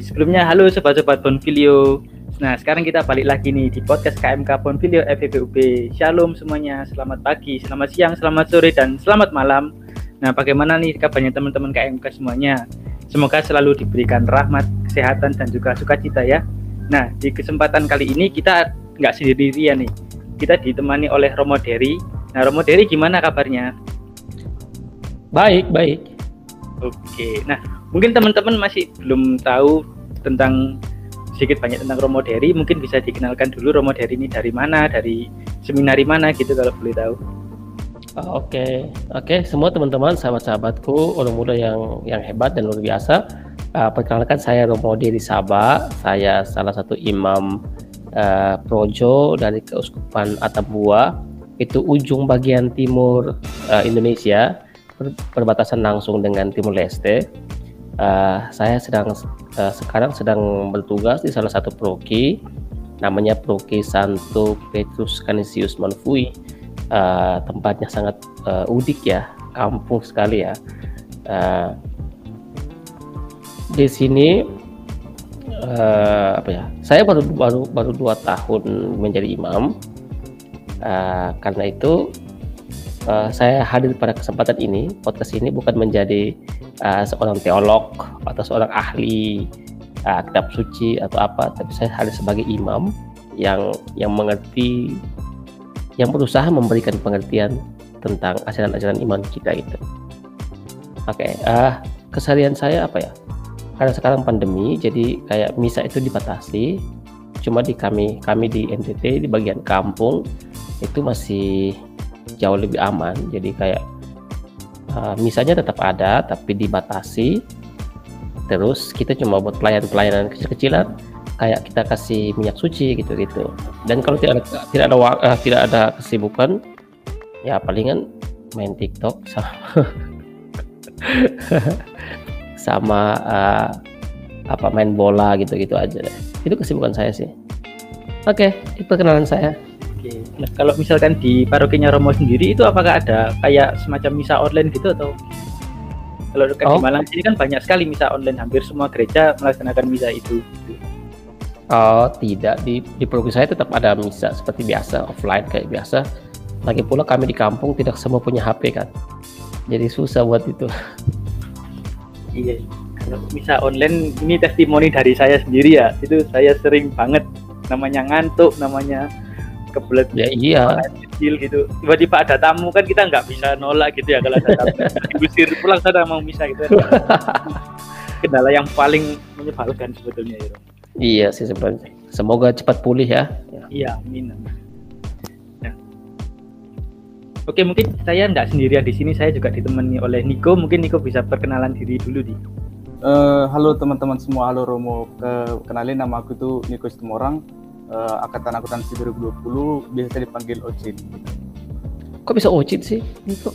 sebelumnya halo sobat-sobat Bonfilio. Nah, sekarang kita balik lagi nih di podcast KMK Bonfilio FEBUB. Shalom semuanya, selamat pagi, selamat siang, selamat sore, dan selamat malam. Nah, bagaimana nih kabarnya teman-teman KMK semuanya? Semoga selalu diberikan rahmat, kesehatan, dan juga sukacita ya. Nah, di kesempatan kali ini kita nggak sendirian nih. Kita ditemani oleh Romo Dery. Nah, Romo Dery gimana kabarnya? Baik, baik. Oke, nah mungkin teman-teman masih belum tahu tentang sedikit banyak tentang Romo Dery, mungkin bisa dikenalkan dulu Romo Dery ini dari mana, dari seminari mana gitu kalau boleh tahu. Oh, oke, okay. oke, okay. semua teman-teman, sahabat-sahabatku, orang muda yang yang hebat dan luar biasa. Uh, perkenalkan saya Romo Dery Sabah, saya salah satu imam uh, projo dari Keuskupan Atambua, itu ujung bagian timur uh, Indonesia perbatasan langsung dengan Timur Leste. Uh, saya sedang uh, sekarang sedang bertugas di salah satu proki namanya Proki Santo Petrus Canisius Manfui. Uh, tempatnya sangat uh, udik ya, kampung sekali ya. Uh, di sini uh, apa ya? Saya baru baru baru dua tahun menjadi imam. Uh, karena itu uh, saya hadir pada kesempatan ini podcast ini bukan menjadi uh, seorang teolog atau seorang ahli uh, kitab suci atau apa tapi saya hadir sebagai imam yang yang mengerti yang berusaha memberikan pengertian tentang ajaran-ajaran iman kita itu. Oke, okay, uh, keseharian saya apa ya? Karena sekarang pandemi, jadi kayak misa itu dibatasi. Cuma di kami kami di NTT di bagian kampung itu masih jauh lebih aman. Jadi kayak uh, misalnya tetap ada tapi dibatasi terus kita cuma buat pelayanan-pelayanan kecil-kecilan kayak kita kasih minyak suci gitu-gitu dan kalau tidak ada tidak ada uh, tidak ada kesibukan ya palingan main TikTok sama sama uh, apa main bola gitu-gitu aja. Deh. itu kesibukan saya sih. Oke okay, itu perkenalan saya Oke. Nah, kalau misalkan di parokinya Romo sendiri itu apakah ada kayak semacam misa online gitu atau kalau dekat oh. di Malang sini kan banyak sekali misa online, hampir semua gereja melaksanakan misa itu. Oh, tidak di di paroki saya tetap ada misa seperti biasa, offline kayak biasa. Lagi pula kami di kampung tidak semua punya HP kan. Jadi susah buat itu. Iya. Kalau misa online ini testimoni dari saya sendiri ya. Itu saya sering banget namanya ngantuk, namanya kebelet ya iya. kecil gitu. Tiba-tiba ada tamu kan kita nggak bisa nolak gitu ya kalau ada tamu. Diusir pulang sana mau misah gitu. Kendala yang paling menyebalkan sebetulnya ya iya sih sebenarnya. Semoga cepat pulih ya. Iya amin. Ya. Oke mungkin saya nggak sendirian di sini saya juga ditemani oleh Niko. Mungkin Niko bisa perkenalan diri dulu di. Uh, halo teman-teman semua, halo Romo. Ke, kenalin nama aku tuh Niko Situmorang uh, Angkatan Akuntansi 2020 biasa dipanggil Ocin. Kok bisa Ocin sih?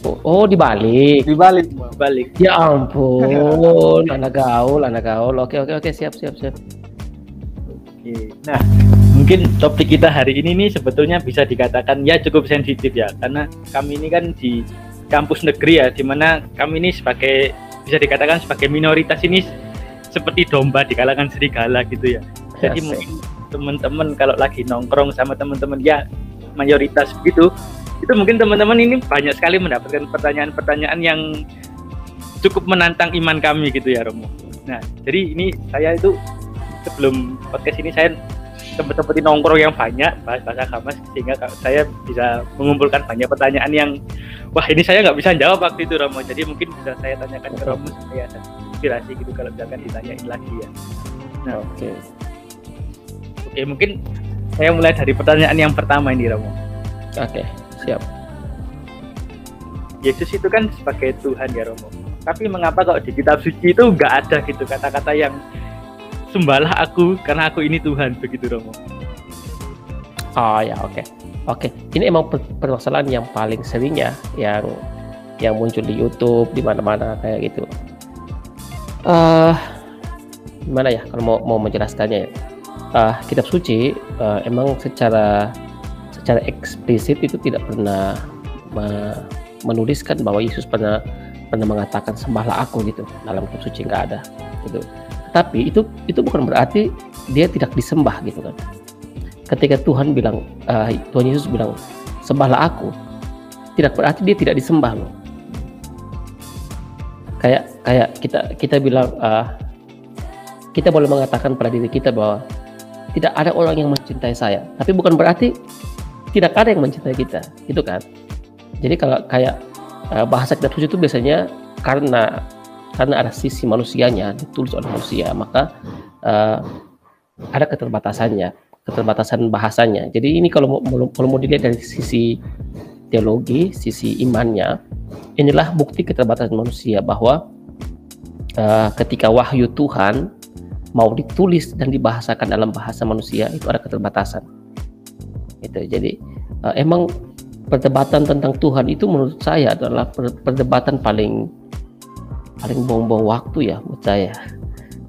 Oh, dibalik. Dibalik. Dibalik. Ya ampun, anak gaul, anak gaul. Oke, oke, oke, siap, siap, siap. Oke. Nah, mungkin topik kita hari ini nih sebetulnya bisa dikatakan ya cukup sensitif ya, karena kami ini kan di kampus negeri ya, di mana kami ini sebagai bisa dikatakan sebagai minoritas ini seperti domba di kalangan serigala gitu ya. Jadi Asik. mungkin teman-teman kalau lagi nongkrong sama teman-teman ya mayoritas begitu itu mungkin teman-teman ini banyak sekali mendapatkan pertanyaan-pertanyaan yang cukup menantang iman kami gitu ya Romo. Nah jadi ini saya itu sebelum podcast ini saya tempat-tempat nongkrong yang banyak bahas bahasa kamas sehingga saya bisa mengumpulkan banyak pertanyaan yang wah ini saya nggak bisa jawab waktu itu Romo jadi mungkin bisa saya tanyakan ke Romo supaya inspirasi gitu kalau misalkan ditanyain lagi ya. Nah, oke. Okay. Oke, mungkin saya mulai dari pertanyaan yang pertama ini, Romo. Oke, siap. Yesus itu kan sebagai Tuhan ya, Romo. Tapi mengapa kalau di kitab suci itu nggak ada gitu kata-kata yang sembahlah aku karena aku ini Tuhan begitu, Romo? Oh ya, oke. Okay. Oke, okay. ini emang permasalahan yang paling sering ya, yang yang muncul di YouTube di mana-mana kayak gitu. Uh, gimana ya kalau mau mau menjelaskannya ya? Uh, kitab suci uh, emang secara secara eksplisit itu tidak pernah me menuliskan bahwa Yesus pernah pernah mengatakan sembahlah aku gitu. Dalam kitab suci nggak ada gitu. Tapi itu itu bukan berarti dia tidak disembah gitu kan. Ketika Tuhan bilang uh, Tuhan Yesus bilang sembahlah aku tidak berarti dia tidak disembah loh. Kayak kayak kita kita bilang uh, kita boleh mengatakan pada diri kita bahwa tidak ada orang yang mencintai saya tapi bukan berarti tidak ada yang mencintai kita gitu kan jadi kalau kayak uh, bahasa suci itu biasanya karena karena ada sisi manusianya ditulis oleh manusia maka uh, ada keterbatasannya keterbatasan bahasanya. Jadi ini kalau mau, kalau mau dilihat dari sisi teologi, sisi imannya, inilah bukti keterbatasan manusia bahwa uh, ketika wahyu Tuhan mau ditulis dan dibahasakan dalam bahasa manusia itu ada keterbatasan. Itu. Jadi uh, emang perdebatan tentang Tuhan itu menurut saya adalah perdebatan paling paling buang-buang waktu ya menurut saya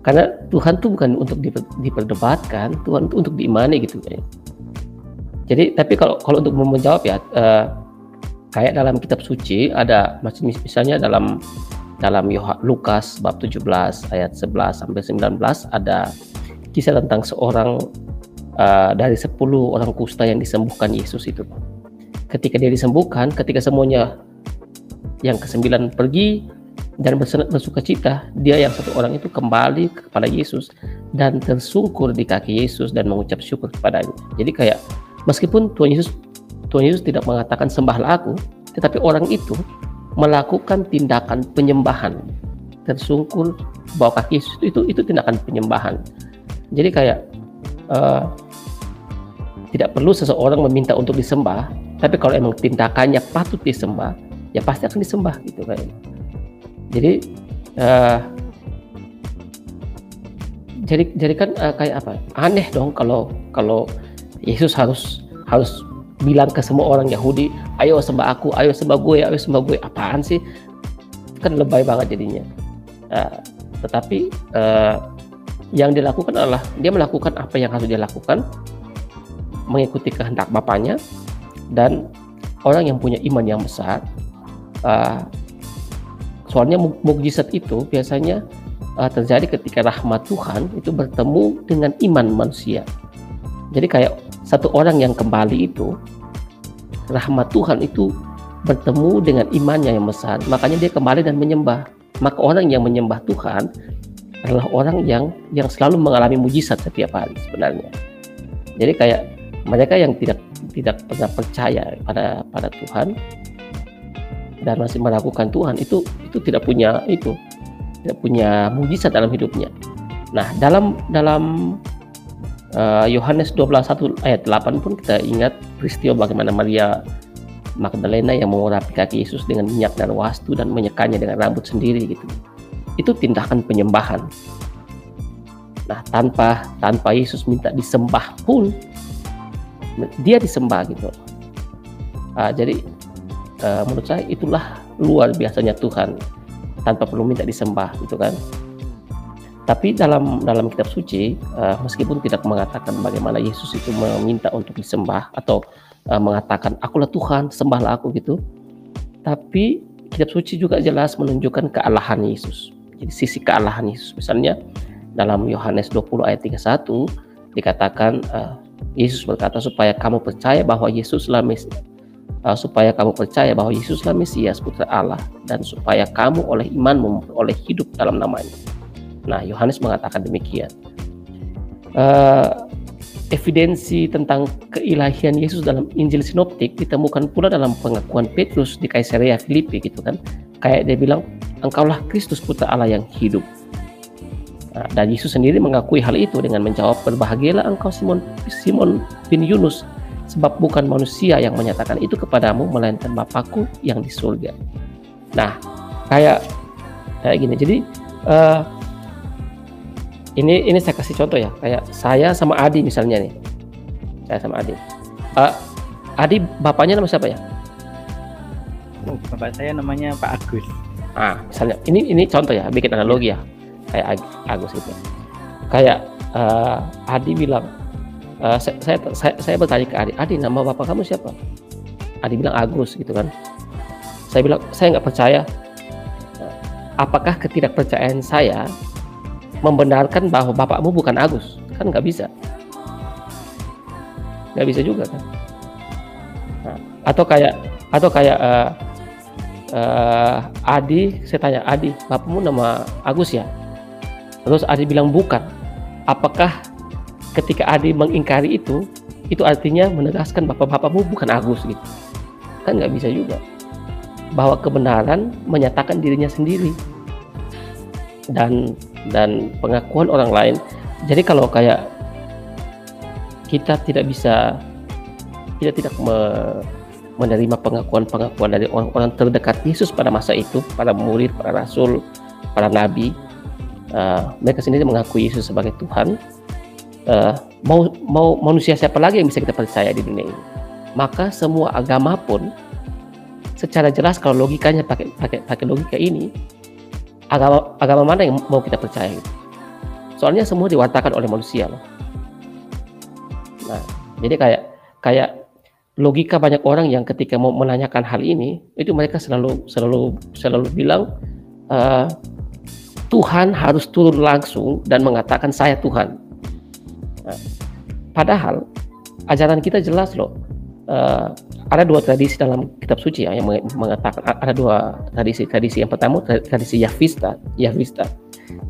karena Tuhan tuh bukan untuk diperdebatkan Tuhan itu untuk diimani gitu jadi tapi kalau kalau untuk menjawab ya uh, kayak dalam kitab suci ada misalnya dalam dalam Lukas bab 17 ayat 11 sampai 19 ada kisah tentang seorang uh, dari 10 orang kusta yang disembuhkan Yesus itu. Ketika dia disembuhkan, ketika semuanya yang kesembilan pergi, dan bersuka cita dia yang satu orang itu kembali kepada Yesus dan tersungkur di kaki Yesus dan mengucap syukur kepadanya jadi kayak meskipun Tuhan Yesus Tuhan Yesus tidak mengatakan sembahlah aku tetapi orang itu melakukan tindakan penyembahan. Tersungkur bawah kaki Yesus itu itu tindakan penyembahan. Jadi kayak uh, tidak perlu seseorang meminta untuk disembah tapi kalau emang tindakannya patut disembah ya pasti akan disembah gitu kayak jadi uh, jadi jadi kan uh, kayak apa? Aneh dong kalau kalau Yesus harus harus bilang ke semua orang Yahudi ayo sembah aku ayo sembah gue ayo sembah gue. Apaan sih? Kan lebay banget jadinya. Uh, tetapi uh, yang dilakukan adalah dia melakukan apa yang harus dia lakukan mengikuti kehendak bapaknya dan orang yang punya iman yang besar uh, Soalnya mukjizat itu biasanya uh, terjadi ketika rahmat Tuhan itu bertemu dengan iman manusia. Jadi kayak satu orang yang kembali itu rahmat Tuhan itu bertemu dengan imannya yang besar, makanya dia kembali dan menyembah. Maka orang yang menyembah Tuhan adalah orang yang yang selalu mengalami mujizat setiap hari sebenarnya. Jadi kayak mereka yang tidak tidak pernah percaya pada pada Tuhan dan masih meragukan Tuhan itu itu tidak punya itu tidak punya mujizat dalam hidupnya. Nah, dalam dalam uh, Yohanes 12 ayat 8 pun kita ingat peristiwa bagaimana Maria Magdalena yang mengurapi kaki Yesus dengan minyak dan wastu dan menyekanya dengan rambut sendiri gitu. Itu tindakan penyembahan. Nah, tanpa tanpa Yesus minta disembah pun dia disembah gitu. Uh, jadi uh, menurut saya itulah luar biasanya Tuhan tanpa perlu minta disembah gitu kan tapi dalam dalam kitab suci uh, meskipun tidak mengatakan bagaimana Yesus itu meminta untuk disembah atau uh, mengatakan akulah Tuhan sembahlah aku gitu tapi kitab suci juga jelas menunjukkan kealahan Yesus jadi sisi kealahan Yesus misalnya dalam Yohanes 20 ayat 31 dikatakan uh, Yesus berkata supaya kamu percaya bahwa Yesuslah Mesias uh, supaya kamu percaya bahwa Yesuslah Mesias putra Allah dan supaya kamu oleh iman oleh hidup dalam namanya. Nah, Yohanes mengatakan demikian. Uh, evidensi tentang keilahian Yesus dalam Injil Sinoptik ditemukan pula dalam pengakuan Petrus di Kaisarea Filipi gitu kan. Kayak dia bilang, engkaulah Kristus putra Allah yang hidup. Nah, dan Yesus sendiri mengakui hal itu dengan menjawab, berbahagialah engkau Simon, Simon bin Yunus, sebab bukan manusia yang menyatakan itu kepadamu melainkan Bapakku yang di surga. Nah, kayak kayak gini. Jadi uh, ini ini saya kasih contoh ya. Kayak saya sama Adi misalnya nih. Saya sama Adi. Uh, Adi bapaknya nama siapa ya? Oh, bapak saya namanya Pak Agus. Ah, misalnya ini ini contoh ya, bikin analogi ya. Kayak Agus itu. Kayak uh, Adi bilang, uh, saya, saya, saya, saya bertanya ke Adi, Adi nama bapak kamu siapa? Adi bilang Agus gitu kan. Saya bilang saya nggak percaya. Apakah ketidakpercayaan saya membenarkan bahwa bapakmu bukan Agus. Kan nggak bisa. Nggak bisa juga kan? Nah, atau kayak atau kayak uh, uh, Adi saya tanya Adi bapakmu nama Agus ya? Terus Adi bilang bukan. Apakah ketika Adi mengingkari itu itu artinya menegaskan bapak-bapakmu bukan Agus gitu? Kan nggak bisa juga. Bahwa kebenaran menyatakan dirinya sendiri. Dan dan pengakuan orang lain. Jadi kalau kayak kita tidak bisa kita tidak me, menerima pengakuan-pengakuan dari orang-orang terdekat Yesus pada masa itu para murid para rasul para nabi uh, mereka sendiri mengakui Yesus sebagai Tuhan. Uh, mau mau manusia siapa lagi yang bisa kita percaya di dunia ini? Maka semua agama pun secara jelas kalau logikanya pakai pakai pakai logika ini agama agama mana yang mau kita percaya gitu. Soalnya semua diwartakan oleh manusia loh. Nah, jadi kayak kayak logika banyak orang yang ketika mau menanyakan hal ini itu mereka selalu selalu selalu bilang uh, Tuhan harus turun langsung dan mengatakan saya Tuhan. Nah, padahal ajaran kita jelas loh. Uh, ada dua tradisi dalam kitab suci ya, yang mengatakan ada dua tradisi. Tradisi yang pertama tradisi Yahvista, Yahvista.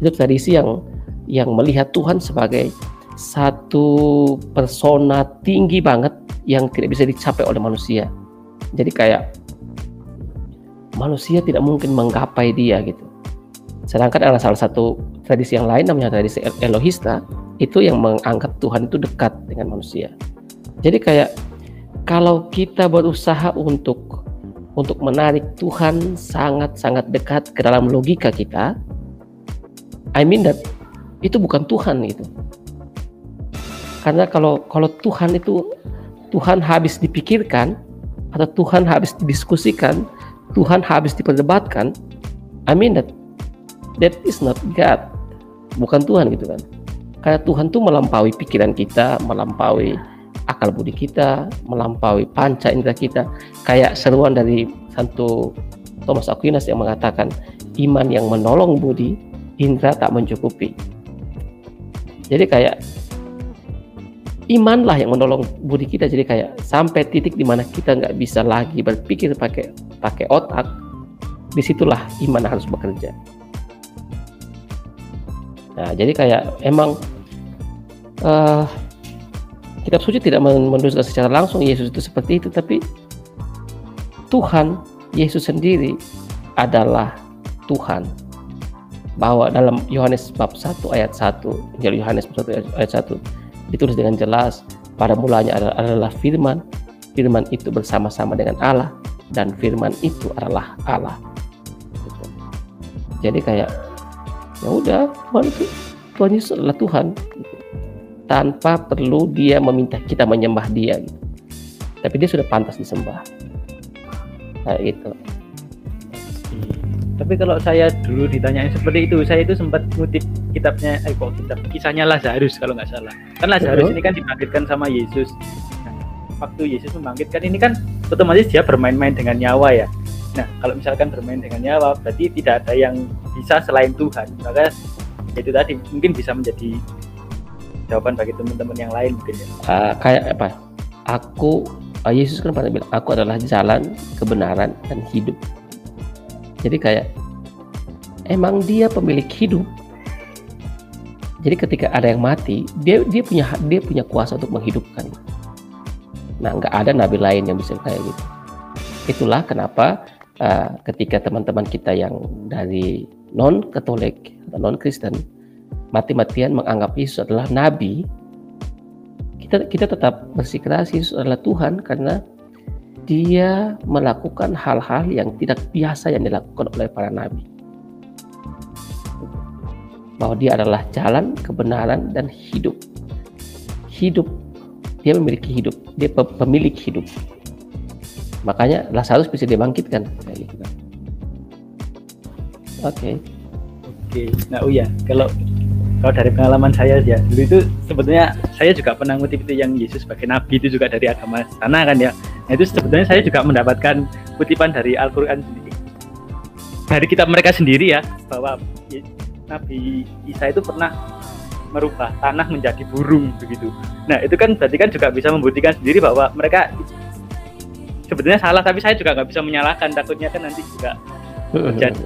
Itu tradisi yang yang melihat Tuhan sebagai satu persona tinggi banget yang tidak bisa dicapai oleh manusia. Jadi kayak manusia tidak mungkin menggapai dia gitu. Sedangkan ada salah satu tradisi yang lain namanya tradisi Elohista itu yang menganggap Tuhan itu dekat dengan manusia. Jadi kayak kalau kita berusaha untuk untuk menarik Tuhan sangat-sangat dekat ke dalam logika kita, I mean that itu bukan Tuhan itu. Karena kalau kalau Tuhan itu Tuhan habis dipikirkan atau Tuhan habis didiskusikan, Tuhan habis diperdebatkan, I mean that that is not God. Bukan Tuhan gitu kan. Karena Tuhan tuh melampaui pikiran kita, melampaui akal budi kita, melampaui panca indera kita. Kayak seruan dari Santo Thomas Aquinas yang mengatakan iman yang menolong budi, indera tak mencukupi. Jadi kayak imanlah yang menolong budi kita jadi kayak sampai titik di mana kita nggak bisa lagi berpikir pakai pakai otak di situlah iman harus bekerja nah jadi kayak emang uh, kitab suci tidak menuliskan secara langsung Yesus itu seperti itu tapi Tuhan Yesus sendiri adalah Tuhan. Bahwa dalam Yohanes bab 1 ayat 1 Injil Yohanes bab 1 ayat 1 ditulis dengan jelas pada mulanya adalah, adalah firman. Firman itu bersama-sama dengan Allah dan firman itu adalah Allah. Jadi kayak ya udah Tuhan itu Tuhan Yesus adalah Tuhan tanpa perlu dia meminta kita menyembah dia gitu. tapi dia sudah pantas disembah. Nah itu tapi kalau saya dulu ditanyain seperti itu saya itu sempat ngutip kitabnya eh kok kitab? Kisahnya Lazarus kalau nggak salah. Kan Lazarus ini kan dibangkitkan sama Yesus. Nah, waktu Yesus membangkitkan ini kan otomatis dia bermain-main dengan nyawa ya. Nah kalau misalkan bermain dengan nyawa berarti tidak ada yang bisa selain Tuhan. Maka itu tadi mungkin bisa menjadi jawaban bagi teman-teman yang lain mungkin ya. Uh, kayak apa? Aku uh, Yesus kan pernah bilang aku adalah jalan kebenaran dan hidup. Jadi kayak emang dia pemilik hidup. Jadi ketika ada yang mati dia dia punya dia punya kuasa untuk menghidupkan. Nah nggak ada nabi lain yang bisa kayak gitu. Itulah kenapa uh, ketika teman-teman kita yang dari non Katolik atau non Kristen mati-matian menganggap Yesus adalah nabi, kita kita tetap bersikeras Yesus adalah Tuhan karena dia melakukan hal-hal yang tidak biasa yang dilakukan oleh para nabi. Bahwa dia adalah jalan, kebenaran, dan hidup. Hidup, dia memiliki hidup, dia pemilik hidup. Makanya Lazarus bisa dibangkitkan. Oke. Okay. Oke. Nah, oh ya, kalau kalau dari pengalaman saya ya dulu itu sebetulnya saya juga pernah ngutip itu yang Yesus sebagai nabi itu juga dari agama sana kan ya nah itu sebetulnya saya juga mendapatkan kutipan dari Al-Quran sendiri dari kitab mereka sendiri ya bahwa Nabi Isa itu pernah merubah tanah menjadi burung begitu. Nah itu kan berarti kan juga bisa membuktikan sendiri bahwa mereka sebetulnya salah tapi saya juga nggak bisa menyalahkan takutnya kan nanti juga terjadi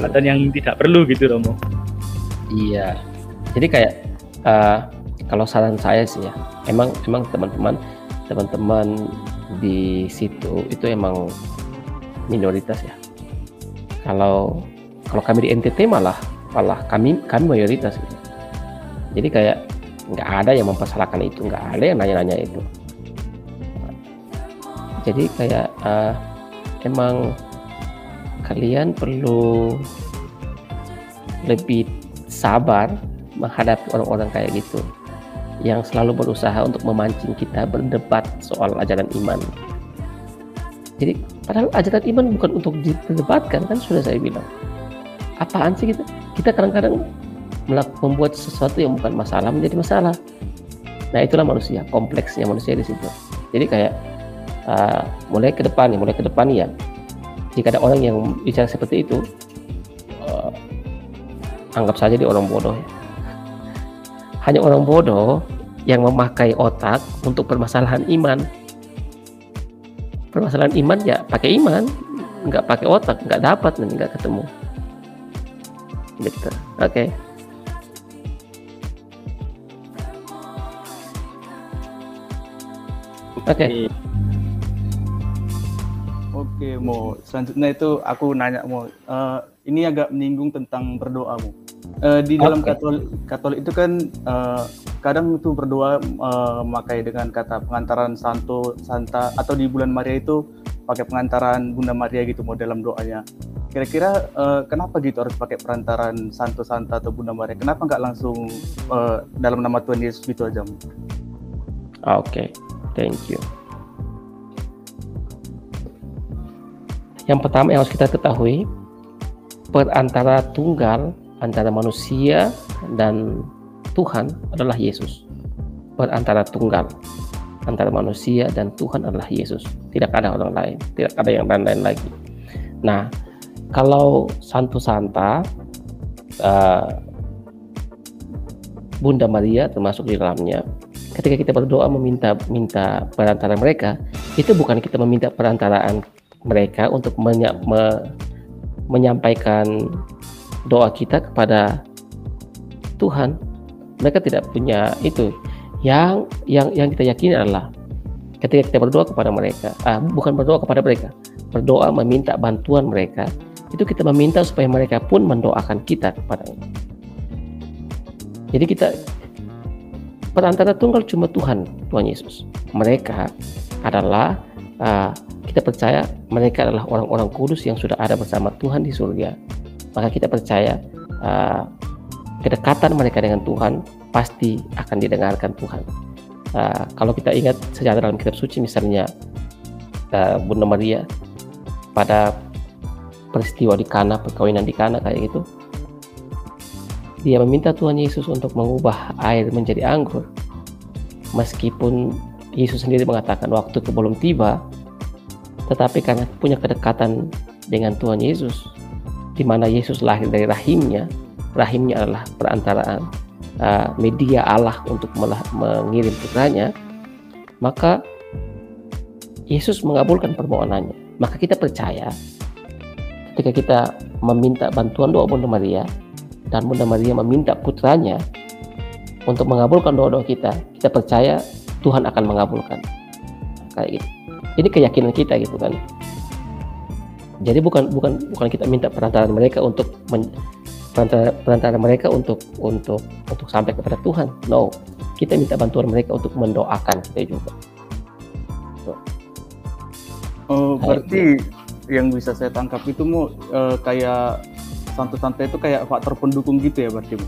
dan yang tidak perlu gitu Romo. Iya. Jadi kayak uh, kalau saran saya sih ya, emang emang teman-teman teman-teman di situ itu emang minoritas ya. Kalau kalau kami di NTT malah malah kami kami mayoritas gitu. Jadi kayak nggak ada yang mempersalahkan itu, nggak ada yang nanya-nanya itu. Jadi kayak uh, emang kalian perlu lebih sabar menghadapi orang-orang kayak gitu yang selalu berusaha untuk memancing kita berdebat soal ajaran iman. Jadi padahal ajaran iman bukan untuk diperdebatkan kan sudah saya bilang. Apaan sih kita? Kita kadang-kadang membuat sesuatu yang bukan masalah menjadi masalah. Nah itulah manusia, kompleksnya manusia di situ. Jadi kayak uh, mulai ke depan nih, mulai ke depan ya. Jika ada orang yang bicara seperti itu, uh, anggap saja dia orang bodoh. Hanya orang bodoh yang memakai otak untuk permasalahan iman. Permasalahan iman ya pakai iman, nggak pakai otak, nggak dapat nanti nggak ketemu. Gitu. Oke. Okay. Oke. Okay. Oke, mau selanjutnya itu aku nanya mau uh, ini agak menyinggung tentang berdoamu. Uh, di dalam okay. Katolik, Katolik itu kan uh, kadang itu berdoa uh, memakai dengan kata pengantaran Santo Santa atau di bulan Maria itu pakai pengantaran Bunda Maria gitu mau dalam doanya. Kira-kira uh, kenapa gitu harus pakai perantaran Santo Santa atau Bunda Maria? Kenapa nggak langsung uh, dalam nama Tuhan Yesus gitu aja? Oke, okay. thank you. Yang pertama yang harus kita ketahui, perantara tunggal antara manusia dan Tuhan adalah Yesus. Perantara tunggal antara manusia dan Tuhan adalah Yesus. Tidak ada orang lain, tidak ada yang lain-lain lagi. Nah, kalau Santo Santa, uh, Bunda Maria termasuk di dalamnya, ketika kita berdoa meminta minta perantara mereka, itu bukan kita meminta perantaraan mereka untuk menya, me, menyampaikan doa kita kepada Tuhan, mereka tidak punya itu. Yang yang yang kita yakini adalah ketika kita berdoa kepada mereka ah, bukan berdoa kepada mereka berdoa meminta bantuan mereka itu kita meminta supaya mereka pun mendoakan kita kepada jadi kita perantara tunggal cuma Tuhan Tuhan Yesus. Mereka adalah uh, kita percaya mereka adalah orang-orang kudus yang sudah ada bersama Tuhan di surga maka kita percaya uh, kedekatan mereka dengan Tuhan pasti akan didengarkan Tuhan. Uh, kalau kita ingat sejarah dalam kitab suci misalnya uh, Bunda Maria pada peristiwa di Kana, perkawinan di Kana kayak gitu, dia meminta Tuhan Yesus untuk mengubah air menjadi anggur. Meskipun Yesus sendiri mengatakan waktu itu belum tiba, tetapi karena punya kedekatan dengan Tuhan Yesus, di mana Yesus lahir dari rahimnya, rahimnya adalah perantaraan uh, media Allah untuk mengirim putranya, maka Yesus mengabulkan permohonannya. Maka kita percaya ketika kita meminta bantuan doa Bunda Maria dan Bunda Maria meminta putranya untuk mengabulkan doa-doa kita, kita percaya Tuhan akan mengabulkan. Kayak gitu. Ini keyakinan kita gitu kan. Jadi bukan bukan bukan kita minta perantaraan mereka untuk men, perantara, perantara mereka untuk untuk untuk sampai kepada Tuhan. No, kita minta bantuan mereka untuk mendoakan kita juga. So. Oh, berarti yang bisa saya tangkap itu mau uh, kayak santo-santo itu kayak faktor pendukung gitu ya berarti mu?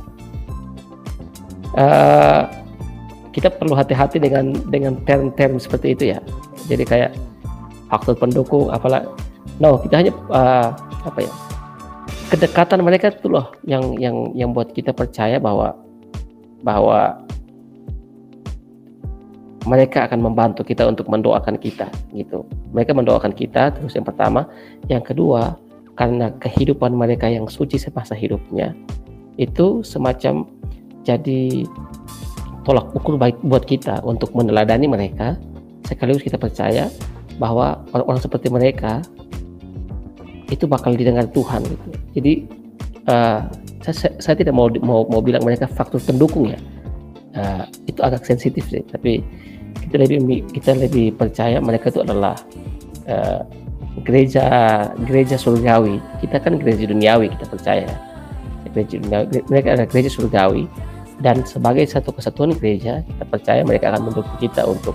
Uh, kita perlu hati-hati dengan dengan term-term seperti itu ya. Jadi kayak faktor pendukung, apalah. No, kita hanya uh, apa ya? kedekatan mereka itu loh yang yang yang buat kita percaya bahwa bahwa mereka akan membantu kita untuk mendoakan kita gitu. Mereka mendoakan kita terus yang pertama, yang kedua karena kehidupan mereka yang suci semasa hidupnya itu semacam jadi tolak ukur baik buat kita untuk meneladani mereka sekaligus kita percaya bahwa orang-orang seperti mereka itu bakal didengar Tuhan gitu. Jadi uh, saya, saya tidak mau mau mau bilang mereka faktor pendukung ya. Uh, itu agak sensitif sih, tapi kita lebih kita lebih percaya mereka itu adalah uh, gereja gereja surgawi. Kita kan gereja duniawi kita percaya. Gereja duniawi, mereka adalah gereja surgawi dan sebagai satu kesatuan gereja kita percaya mereka akan mendukung kita untuk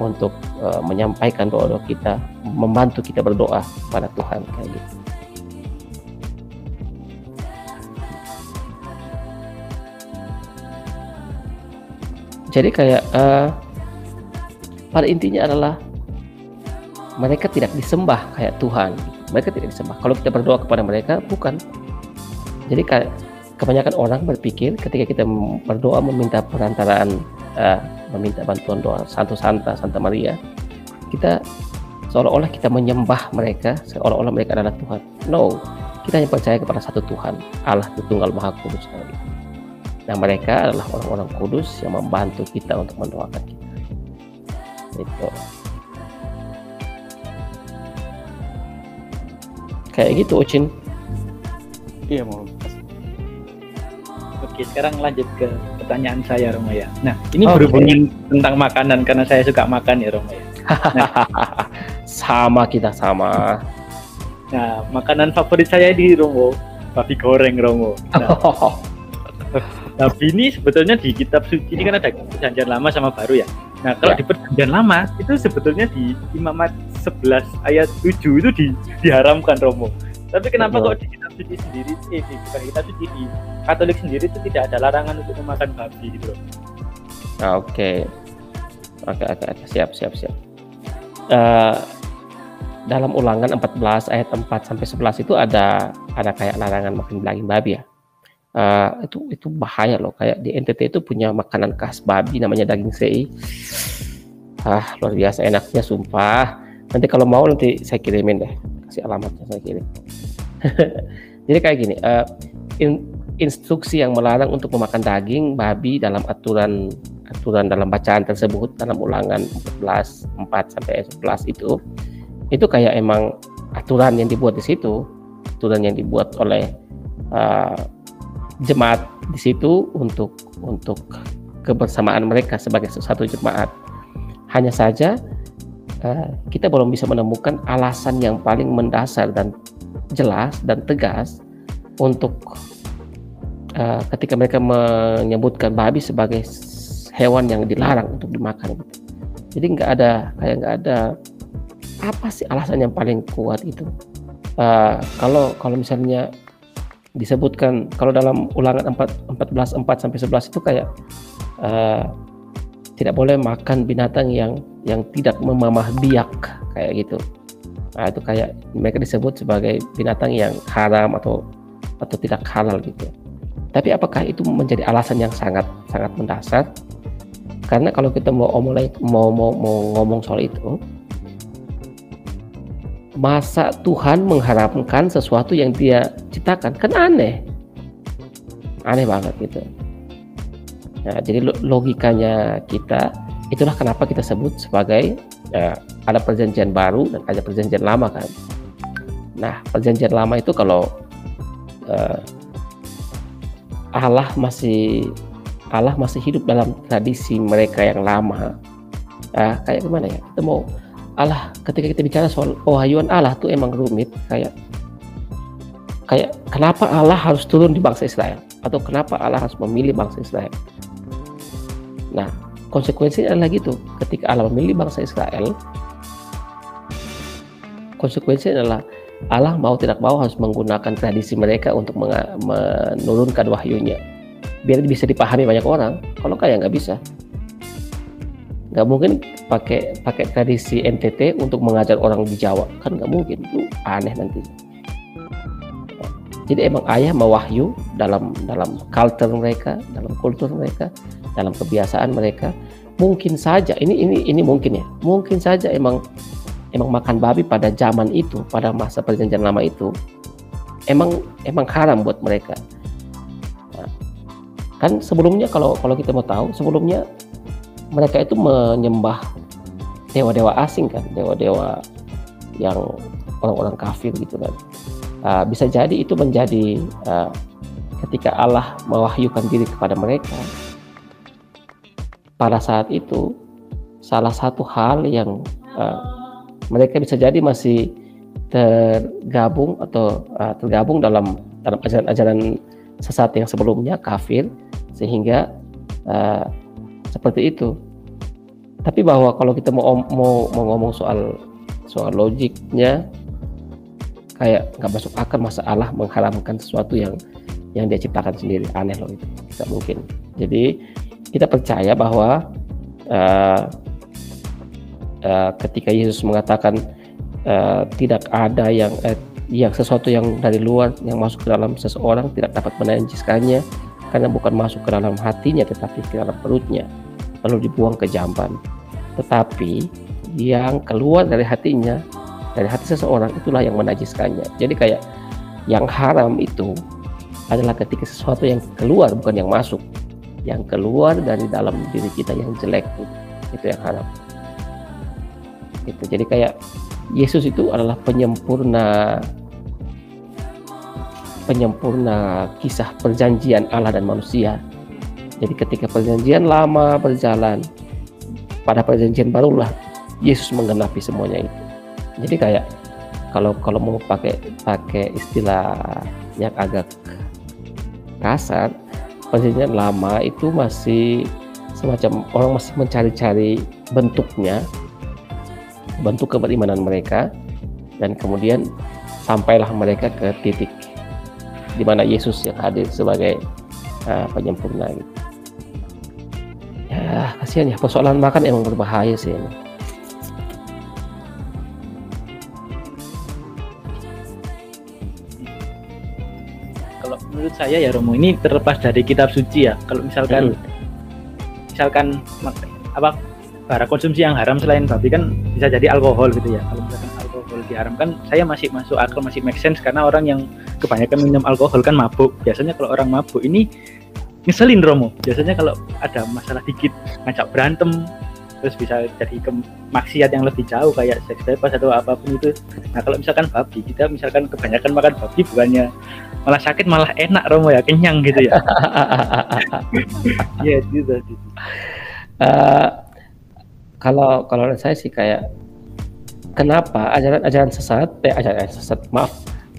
untuk uh, menyampaikan doa doa kita, membantu kita berdoa pada Tuhan kayak gitu. Jadi kayak uh, pada intinya adalah mereka tidak disembah kayak Tuhan. Mereka tidak disembah. Kalau kita berdoa kepada mereka, bukan. Jadi kayak kebanyakan orang berpikir ketika kita berdoa meminta perantaraan uh, meminta bantuan doa Santo Santa, Santa Maria, kita seolah-olah kita menyembah mereka, seolah-olah mereka adalah Tuhan. No, kita hanya percaya kepada satu Tuhan, Allah Tunggal Maha Kudus. Dan mereka adalah orang-orang kudus yang membantu kita untuk mendoakan kita. Itu. Kayak gitu, Ocin. Iya, mau. Oke, sekarang lanjut ke pertanyaan saya Romo ya. Nah, ini okay. berhubungan tentang makanan karena saya suka makan ya Romo ya. Nah, sama kita sama. Nah, makanan favorit saya di Romo, babi goreng Romo. Nah, babi ini sebetulnya di kitab suci ini kan ada perjanjian lama sama baru ya. Nah, kalau ya. di perjanjian lama itu sebetulnya di Imamat 11 ayat 7 itu di, diharamkan Romo. Tapi kenapa Betul. kok di suci sendiri, eh bukan kitab suci di Katolik sendiri itu tidak ada larangan untuk memakan babi gitu ah, Oke, oke, oke, oke, siap, siap, siap. Uh, dalam ulangan 14 ayat 4 sampai 11 itu ada ada kayak larangan makan daging babi ya. Uh, itu itu bahaya loh. Kayak di NTT itu punya makanan khas babi namanya daging sei ah luar biasa enaknya sumpah. Nanti kalau mau nanti saya kirimin deh. Kasih alamatnya saya kirim jadi kayak gini uh, in, instruksi yang melarang untuk memakan daging babi dalam aturan aturan dalam bacaan tersebut dalam ulangan 14 4 sampai 11 itu itu kayak emang aturan yang dibuat di situ. Aturan yang dibuat oleh uh, jemaat di situ untuk untuk kebersamaan mereka sebagai satu jemaat. Hanya saja Eh, kita belum bisa menemukan alasan yang paling mendasar dan jelas dan tegas untuk uh, ketika mereka menyebutkan babi sebagai hewan yang dilarang untuk dimakan. Jadi nggak ada kayak nggak ada apa sih alasan yang paling kuat itu. Uh, kalau kalau misalnya disebutkan kalau dalam ulangan 4, 14 4 sampai 11 itu kayak uh, tidak boleh makan binatang yang yang tidak memamah biak kayak gitu. Nah, itu kayak mereka disebut sebagai binatang yang haram atau atau tidak halal gitu. Tapi apakah itu menjadi alasan yang sangat sangat mendasar? Karena kalau kita mau omong mau mau, mau ngomong soal itu, masa Tuhan mengharapkan sesuatu yang Dia ciptakan kan aneh, aneh banget gitu. Nah, jadi logikanya kita itulah kenapa kita sebut sebagai ya, ada perjanjian baru dan ada perjanjian lama kan. Nah, perjanjian lama itu kalau uh, Allah masih Allah masih hidup dalam tradisi mereka yang lama. Nah, kayak gimana ya? Kita mau Allah ketika kita bicara soal pewahyuan Allah tuh emang rumit kayak kayak kenapa Allah harus turun di bangsa Israel atau kenapa Allah harus memilih bangsa Israel Nah, konsekuensinya adalah gitu. Ketika Allah memilih bangsa Israel, konsekuensinya adalah Allah mau tidak mau harus menggunakan tradisi mereka untuk menurunkan wahyunya. Biar bisa dipahami banyak orang kalau kayak nggak bisa. Nggak mungkin pakai pakai tradisi NTT untuk mengajar orang di Jawa kan nggak mungkin. Itu aneh nanti jadi emang ayah mewahyu dalam dalam culture mereka dalam kultur mereka dalam kebiasaan mereka mungkin saja ini ini ini mungkin ya mungkin saja emang emang makan babi pada zaman itu pada masa perjanjian lama itu emang emang haram buat mereka. Nah, kan sebelumnya kalau kalau kita mau tahu sebelumnya mereka itu menyembah dewa-dewa asing kan, dewa-dewa yang orang-orang kafir gitu kan. Uh, bisa jadi itu menjadi uh, ketika Allah mewahyukan diri kepada mereka pada saat itu salah satu hal yang uh, mereka bisa jadi masih tergabung atau uh, tergabung dalam dalam ajaran-ajaran sesat yang sebelumnya kafir sehingga uh, seperti itu. Tapi bahwa kalau kita mau mau, mau ngomong soal soal logiknya kayak nggak masuk akal masa Allah mengharamkan sesuatu yang yang dia ciptakan sendiri. Aneh loh itu tidak mungkin. Jadi kita percaya bahwa uh, uh, ketika Yesus mengatakan uh, tidak ada yang uh, yang sesuatu yang dari luar yang masuk ke dalam seseorang tidak dapat menajiskannya karena bukan masuk ke dalam hatinya tetapi ke dalam perutnya. Lalu dibuang ke jamban. Tetapi yang keluar dari hatinya dari hati seseorang itulah yang menajiskannya. Jadi kayak yang haram itu adalah ketika sesuatu yang keluar bukan yang masuk. Yang keluar dari dalam diri kita yang jelek itu yang haram. Itu jadi kayak Yesus itu adalah penyempurna penyempurna kisah perjanjian Allah dan manusia. Jadi ketika perjanjian lama berjalan pada perjanjian barulah Yesus menggenapi semuanya itu jadi kayak kalau kalau mau pakai pakai istilah yang agak kasar perjanjian lama itu masih semacam orang masih mencari-cari bentuknya bentuk keberimanan mereka dan kemudian sampailah mereka ke titik di mana Yesus yang hadir sebagai uh, penyempurna gitu. Ya, kasihan ya persoalan makan emang berbahaya sih ini. Menurut saya ya Romo ini terlepas dari kitab suci ya. Kalau misalkan hmm. misalkan apa barang konsumsi yang haram selain babi kan bisa jadi alkohol gitu ya. Kalau misalkan alkohol diharamkan saya masih masuk akal masih make sense karena orang yang kebanyakan minum alkohol kan mabuk. Biasanya kalau orang mabuk ini ngeselin Romo. Biasanya kalau ada masalah dikit ngajak berantem terus bisa jadi ke maksiat yang lebih jauh kayak seks bebas atau apa pun itu. Nah kalau misalkan babi kita misalkan kebanyakan makan babi bukannya malah sakit malah enak Romo ya. Kenyang gitu ya. Ya gitu. Uh, kalau kalau saya sih kayak kenapa ajaran-ajaran sesat eh ajaran sesat maaf.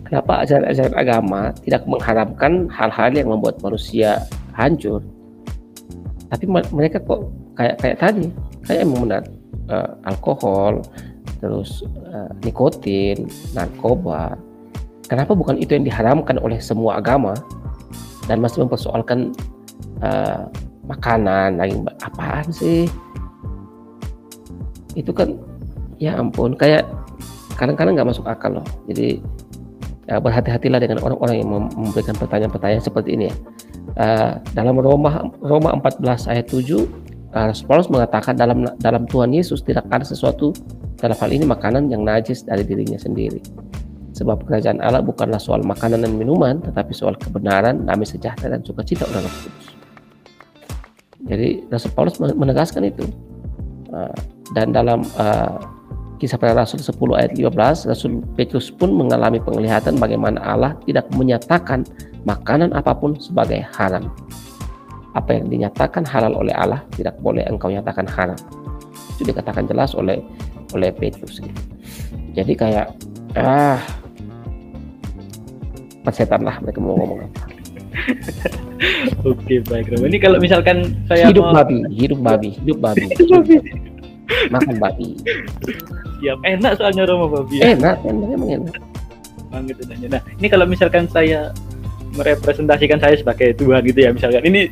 Kenapa ajaran-ajaran agama tidak mengharapkan hal-hal yang membuat manusia hancur? Tapi mereka kok kayak kayak tadi kayak emang benar. Uh, alkohol terus uh, nikotin narkoba kenapa bukan itu yang diharamkan oleh semua agama? Dan masih mempersoalkan uh, makanan lagi apaan sih? Itu kan ya ampun kayak kadang-kadang nggak masuk akal loh. Jadi ya, berhati-hatilah dengan orang-orang yang memberikan pertanyaan-pertanyaan seperti ini ya. Uh, dalam Roma Roma 14 ayat 7 uh, Paulus mengatakan dalam dalam Tuhan Yesus tidak ada sesuatu dalam hal ini makanan yang najis dari dirinya sendiri. Sebab kerajaan Allah bukanlah soal makanan dan minuman, tetapi soal kebenaran, damai sejahtera dan sukacita orang kudus. Jadi Rasul Paulus menegaskan itu. Uh, dan dalam uh, kisah para Rasul 10 ayat 15, Rasul Petrus pun mengalami penglihatan bagaimana Allah tidak menyatakan makanan apa pun sebagai haram apa yang dinyatakan halal oleh Allah tidak boleh engkau nyatakan haram itu dikatakan jelas oleh oleh Petrus jadi kayak ah persetan lah mereka mau ngomong apa Oke baik Ini kalau misalkan saya hidup mau... babi, hidup babi, hidup babi, makan babi. Siap, enak soalnya Romo babi. Ya. Enak, enak emang enak. Banget Nah, ini kalau misalkan saya merepresentasikan saya sebagai Tuhan gitu ya misalkan ini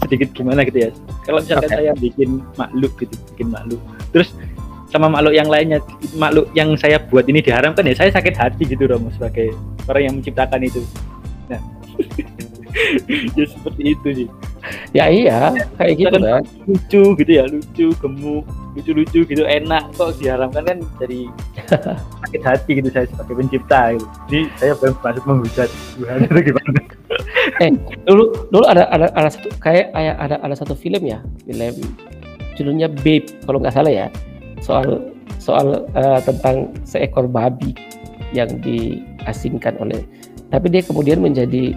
sedikit gimana gitu ya kalau misalkan okay. saya bikin makhluk gitu bikin makhluk terus sama makhluk yang lainnya. Makhluk yang saya buat ini diharamkan ya saya sakit hati gitu Romo sebagai orang yang menciptakan itu. Nah. Ya seperti itu sih. Ya iya kayak gitu kan lucu gitu ya lucu gemuk lucu-lucu gitu enak. Kok diharamkan kan jadi sakit hati gitu saya sebagai pencipta gitu. jadi saya belum masuk menghujat Tuhan itu gimana? Eh dulu dulu ada ada ada satu kayak ada ada, ada satu film ya film judulnya Babe kalau nggak salah ya soal soal uh, tentang seekor babi yang diasingkan oleh tapi dia kemudian menjadi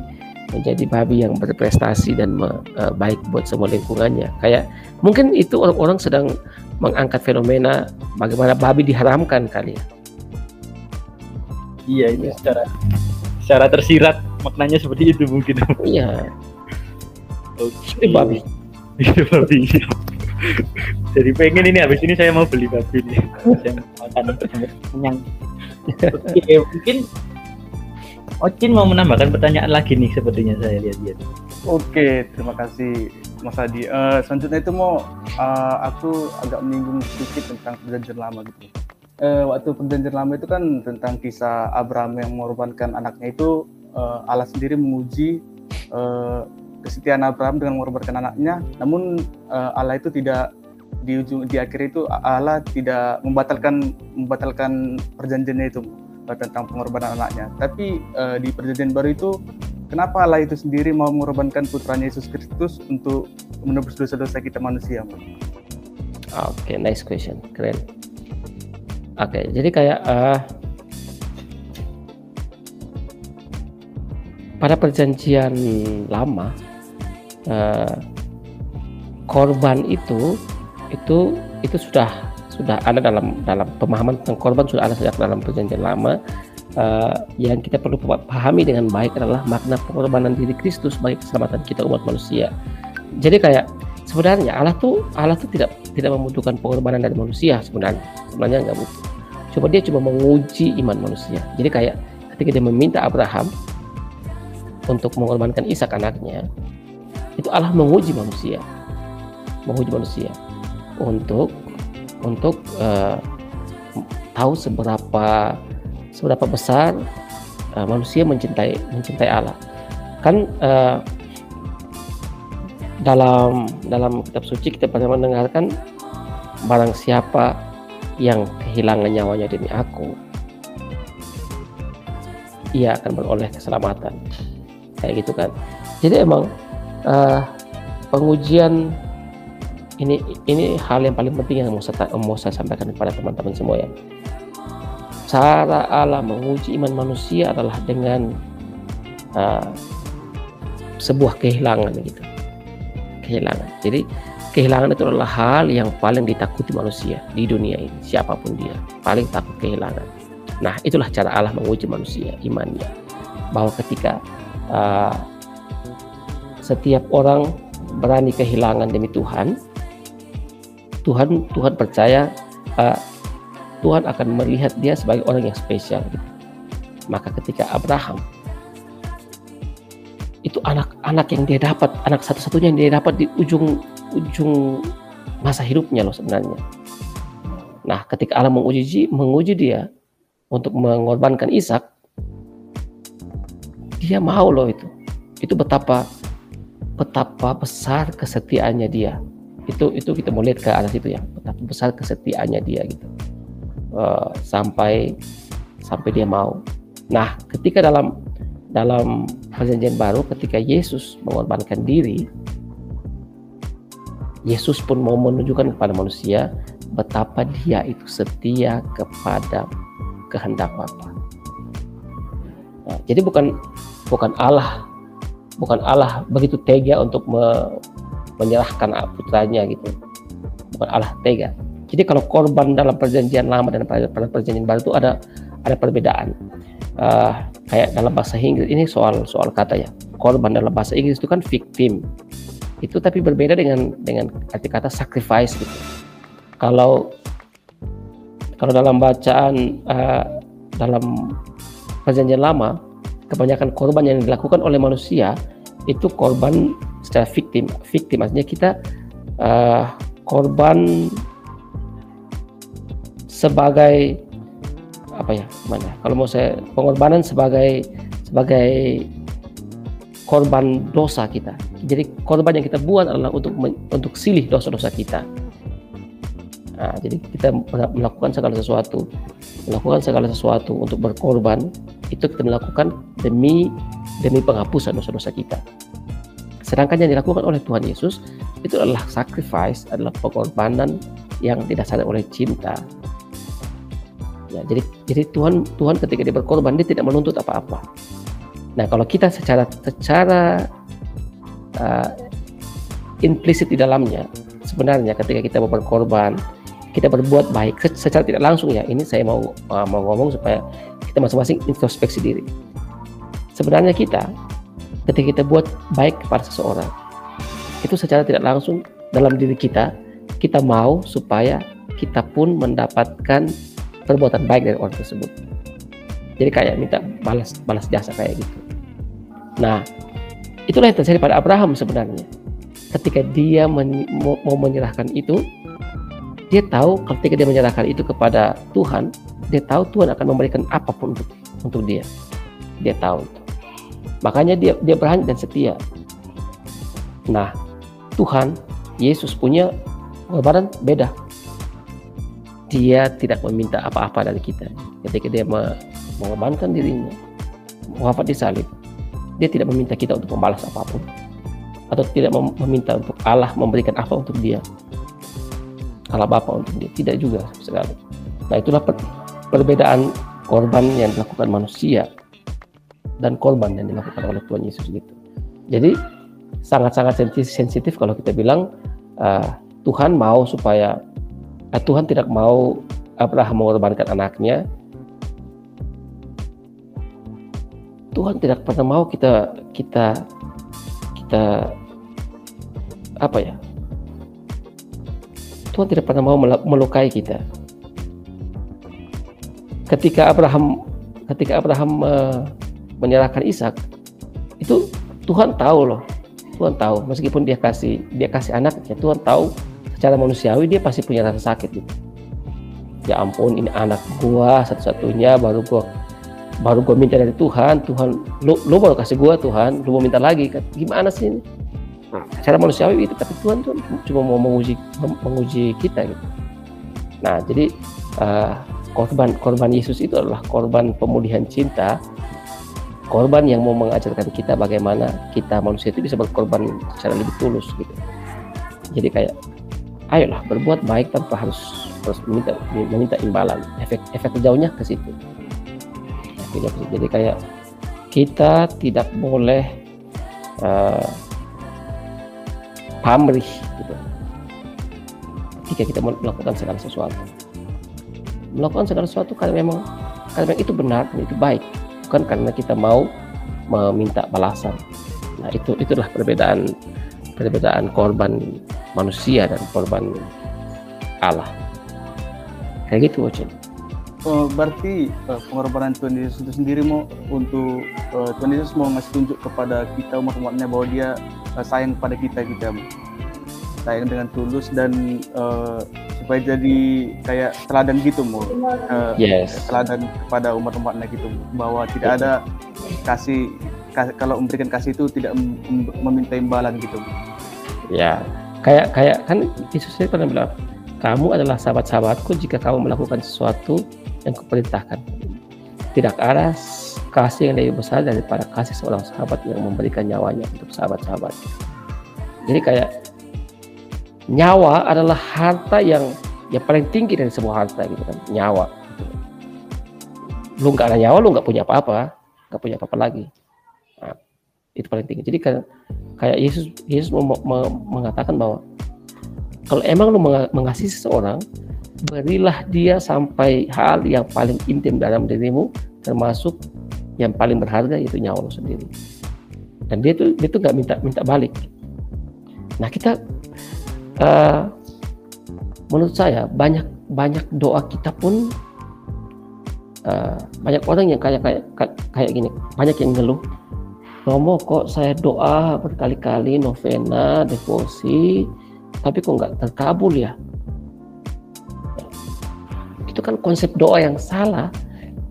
menjadi babi yang berprestasi dan me, uh, baik buat semua lingkungannya. Kayak mungkin itu orang-orang sedang mengangkat fenomena bagaimana babi diharamkan kali ya. Iya itu ya. secara secara tersirat maknanya seperti itu mungkin. Iya. Okay. babi. Babi jadi pengen ini habis ini saya mau beli babi nih makan kenyang oke mungkin Ocin mau menambahkan pertanyaan lagi nih sepertinya saya lihat-lihat. Oke, terima kasih Mas Adi. Uh, selanjutnya itu mau uh, aku agak menyinggung sedikit tentang perjanjian lama gitu. Uh, waktu perjanjian lama itu kan tentang kisah Abraham yang mengorbankan anaknya itu uh, Allah sendiri menguji uh, kesetiaan Abraham dengan mengorbankan anaknya. Namun uh, Allah itu tidak di ujung di akhir itu Allah tidak membatalkan membatalkan perjanjiannya itu tentang pengorbanan anaknya. Tapi uh, di perjanjian baru itu kenapa Allah itu sendiri mau mengorbankan putranya Yesus Kristus untuk menebus dosa-dosa kita manusia? Oke, okay, nice question, keren. Oke, okay, jadi kayak uh, pada perjanjian lama uh, korban itu itu itu sudah sudah ada dalam dalam pemahaman tentang korban sudah ada sejak dalam perjanjian lama uh, yang kita perlu pahami dengan baik adalah makna pengorbanan diri Kristus bagi keselamatan kita umat manusia. Jadi kayak sebenarnya Allah tuh Allah tuh tidak tidak membutuhkan pengorbanan dari manusia sebenarnya sebenarnya nggak butuh. Coba dia cuma menguji iman manusia. Jadi kayak ketika dia meminta Abraham untuk mengorbankan Ishak anaknya, itu Allah menguji manusia, menguji manusia. Untuk untuk uh, tahu seberapa seberapa besar uh, manusia mencintai mencintai Allah. Kan uh, dalam dalam kitab suci kita pernah mendengarkan barang siapa yang kehilangan nyawanya demi aku ia akan beroleh keselamatan. Kayak gitu kan. Jadi emang uh, pengujian ini ini hal yang paling penting yang mau saya, mau saya sampaikan kepada teman-teman semua ya. Cara Allah menguji iman manusia adalah dengan uh, sebuah kehilangan gitu. Kehilangan. Jadi kehilangan itu adalah hal yang paling ditakuti manusia di dunia ini. Siapa pun dia paling takut kehilangan. Nah itulah cara Allah menguji manusia imannya. Bahwa ketika uh, setiap orang berani kehilangan demi Tuhan, Tuhan Tuhan percaya uh, Tuhan akan melihat dia sebagai orang yang spesial. Maka ketika Abraham itu anak-anak yang dia dapat, anak satu-satunya yang dia dapat di ujung ujung masa hidupnya loh sebenarnya. Nah, ketika Allah menguji menguji dia untuk mengorbankan Ishak, dia mau loh itu. Itu betapa betapa besar kesetiaannya dia. Itu itu kita mau lihat ke arah situ ya. Betapa besar kesetiaannya dia gitu. Uh, sampai sampai dia mau. Nah ketika dalam dalam perjanjian baru ketika Yesus mengorbankan diri Yesus pun mau menunjukkan kepada manusia betapa dia itu setia kepada kehendak Bapa. Nah, jadi bukan bukan Allah bukan Allah begitu tega untuk me, menyerahkan putranya gitu. Bukan Allah tega. Jadi kalau korban dalam perjanjian lama dan pada perjanjian baru itu ada ada perbedaan. Uh, kayak dalam bahasa Inggris ini soal soal kata ya korban dalam bahasa Inggris itu kan victim. Itu tapi berbeda dengan dengan arti kata sacrifice gitu. Kalau kalau dalam bacaan uh, dalam perjanjian lama kebanyakan korban yang dilakukan oleh manusia itu korban secara victim victim artinya kita uh, korban sebagai apa ya mana kalau mau saya pengorbanan sebagai sebagai korban dosa kita. Jadi korban yang kita buat adalah untuk untuk silih dosa-dosa kita. Nah, jadi kita melakukan segala sesuatu, melakukan segala sesuatu untuk berkorban itu kita melakukan demi demi penghapusan dosa-dosa kita. Sedangkan yang dilakukan oleh Tuhan Yesus itu adalah sacrifice, adalah pengorbanan yang didasarkan oleh cinta. Ya, jadi jadi Tuhan Tuhan ketika dia berkorban dia tidak menuntut apa-apa. Nah, kalau kita secara secara uh, implisit di dalamnya sebenarnya ketika kita mau berkorban kita berbuat baik secara tidak langsung ya. Ini saya mau uh, mau ngomong supaya kita masing-masing introspeksi diri. Sebenarnya kita ketika kita buat baik kepada seseorang itu secara tidak langsung dalam diri kita kita mau supaya kita pun mendapatkan perbuatan baik dari orang tersebut. Jadi kayak minta balas balas jasa kayak gitu. Nah itulah yang terjadi pada Abraham sebenarnya. Ketika dia men mau menyerahkan itu dia tahu ketika dia menyerahkan itu kepada Tuhan, dia tahu Tuhan akan memberikan apa pun untuk untuk dia. Dia tahu itu. Makanya dia dia berani dan setia. Nah, Tuhan Yesus punya pengorbanan beda. Dia tidak meminta apa-apa dari kita. Ketika dia mengorbankan dirinya, wafat di salib, dia tidak meminta kita untuk membalas apa pun atau tidak meminta untuk Allah memberikan apa untuk dia salah bapak untuk dia? Tidak juga sekali. Nah itulah per perbedaan korban yang dilakukan manusia dan korban yang dilakukan oleh Tuhan Yesus gitu. Jadi sangat-sangat sensitif kalau kita bilang uh, Tuhan mau supaya uh, Tuhan tidak mau Abraham mengorbankan anaknya. Tuhan tidak pernah mau kita kita kita apa ya Tuhan tidak pernah mau melukai kita. Ketika Abraham ketika Abraham uh, menyerahkan Ishak, itu Tuhan tahu loh. Tuhan tahu meskipun dia kasih dia kasih anaknya, Tuhan tahu secara manusiawi dia pasti punya rasa sakit gitu. Ya ampun, ini anak gua satu-satunya baru gua baru gua minta dari Tuhan, Tuhan lu, lu baru kasih gua Tuhan, lu mau minta lagi kan? Gimana sih ini? Secara manusiawi itu tapi Tuhan tuh cuma mau menguji menguji kita gitu. Nah jadi uh, korban korban Yesus itu adalah korban pemulihan cinta korban yang mau mengajarkan kita bagaimana kita manusia itu bisa berkorban secara lebih tulus gitu. Jadi kayak ayolah berbuat baik tanpa harus harus meminta meminta imbalan. Efek efek jauhnya ke situ. Jadi kayak kita tidak boleh uh, pamrih gitu. Jika kita melakukan segala sesuatu. Melakukan segala sesuatu karena memang karena itu benar dan itu baik, bukan karena kita mau meminta balasan. Nah, itu itulah perbedaan perbedaan korban manusia dan korban Allah. Kayak gitu, Ocen. Oh, berarti uh, pengorbanan Tuhan Yesus itu sendiri mau untuk uh, Tuhan Yesus mau ngasih tunjuk kepada kita umat-umatnya bahwa dia uh, sayang pada kita kita sayang dengan tulus dan uh, supaya jadi kayak teladan gitu mau uh, yes. teladan kepada umat-umatnya gitu bahwa tidak ada kasih kalau memberikan kasih itu tidak meminta imbalan gitu ya kayak kayak kan Yesus pernah bilang kamu adalah sahabat-sahabatku jika kamu melakukan sesuatu yang kuperintahkan. Tidak ada kasih yang lebih besar daripada kasih seorang sahabat yang memberikan nyawanya untuk sahabat-sahabat. Jadi kayak nyawa adalah harta yang yang paling tinggi dari semua harta gitu kan, nyawa. Lu nggak ada nyawa, lu nggak punya apa-apa, nggak punya apa-apa lagi. Nah, itu paling tinggi. Jadi kayak kayak Yesus Yesus mengatakan bahwa kalau emang lu mengasihi seseorang, berilah dia sampai hal yang paling intim dalam dirimu termasuk yang paling berharga yaitu nyawa lo sendiri. Dan dia tuh dia tuh nggak minta minta balik. Nah kita uh, menurut saya banyak banyak doa kita pun uh, banyak orang yang kayak kayak kayak gini. Banyak yang ngeluh. Romo kok saya doa berkali-kali novena devosi tapi kok nggak terkabul ya? Itu kan konsep doa yang salah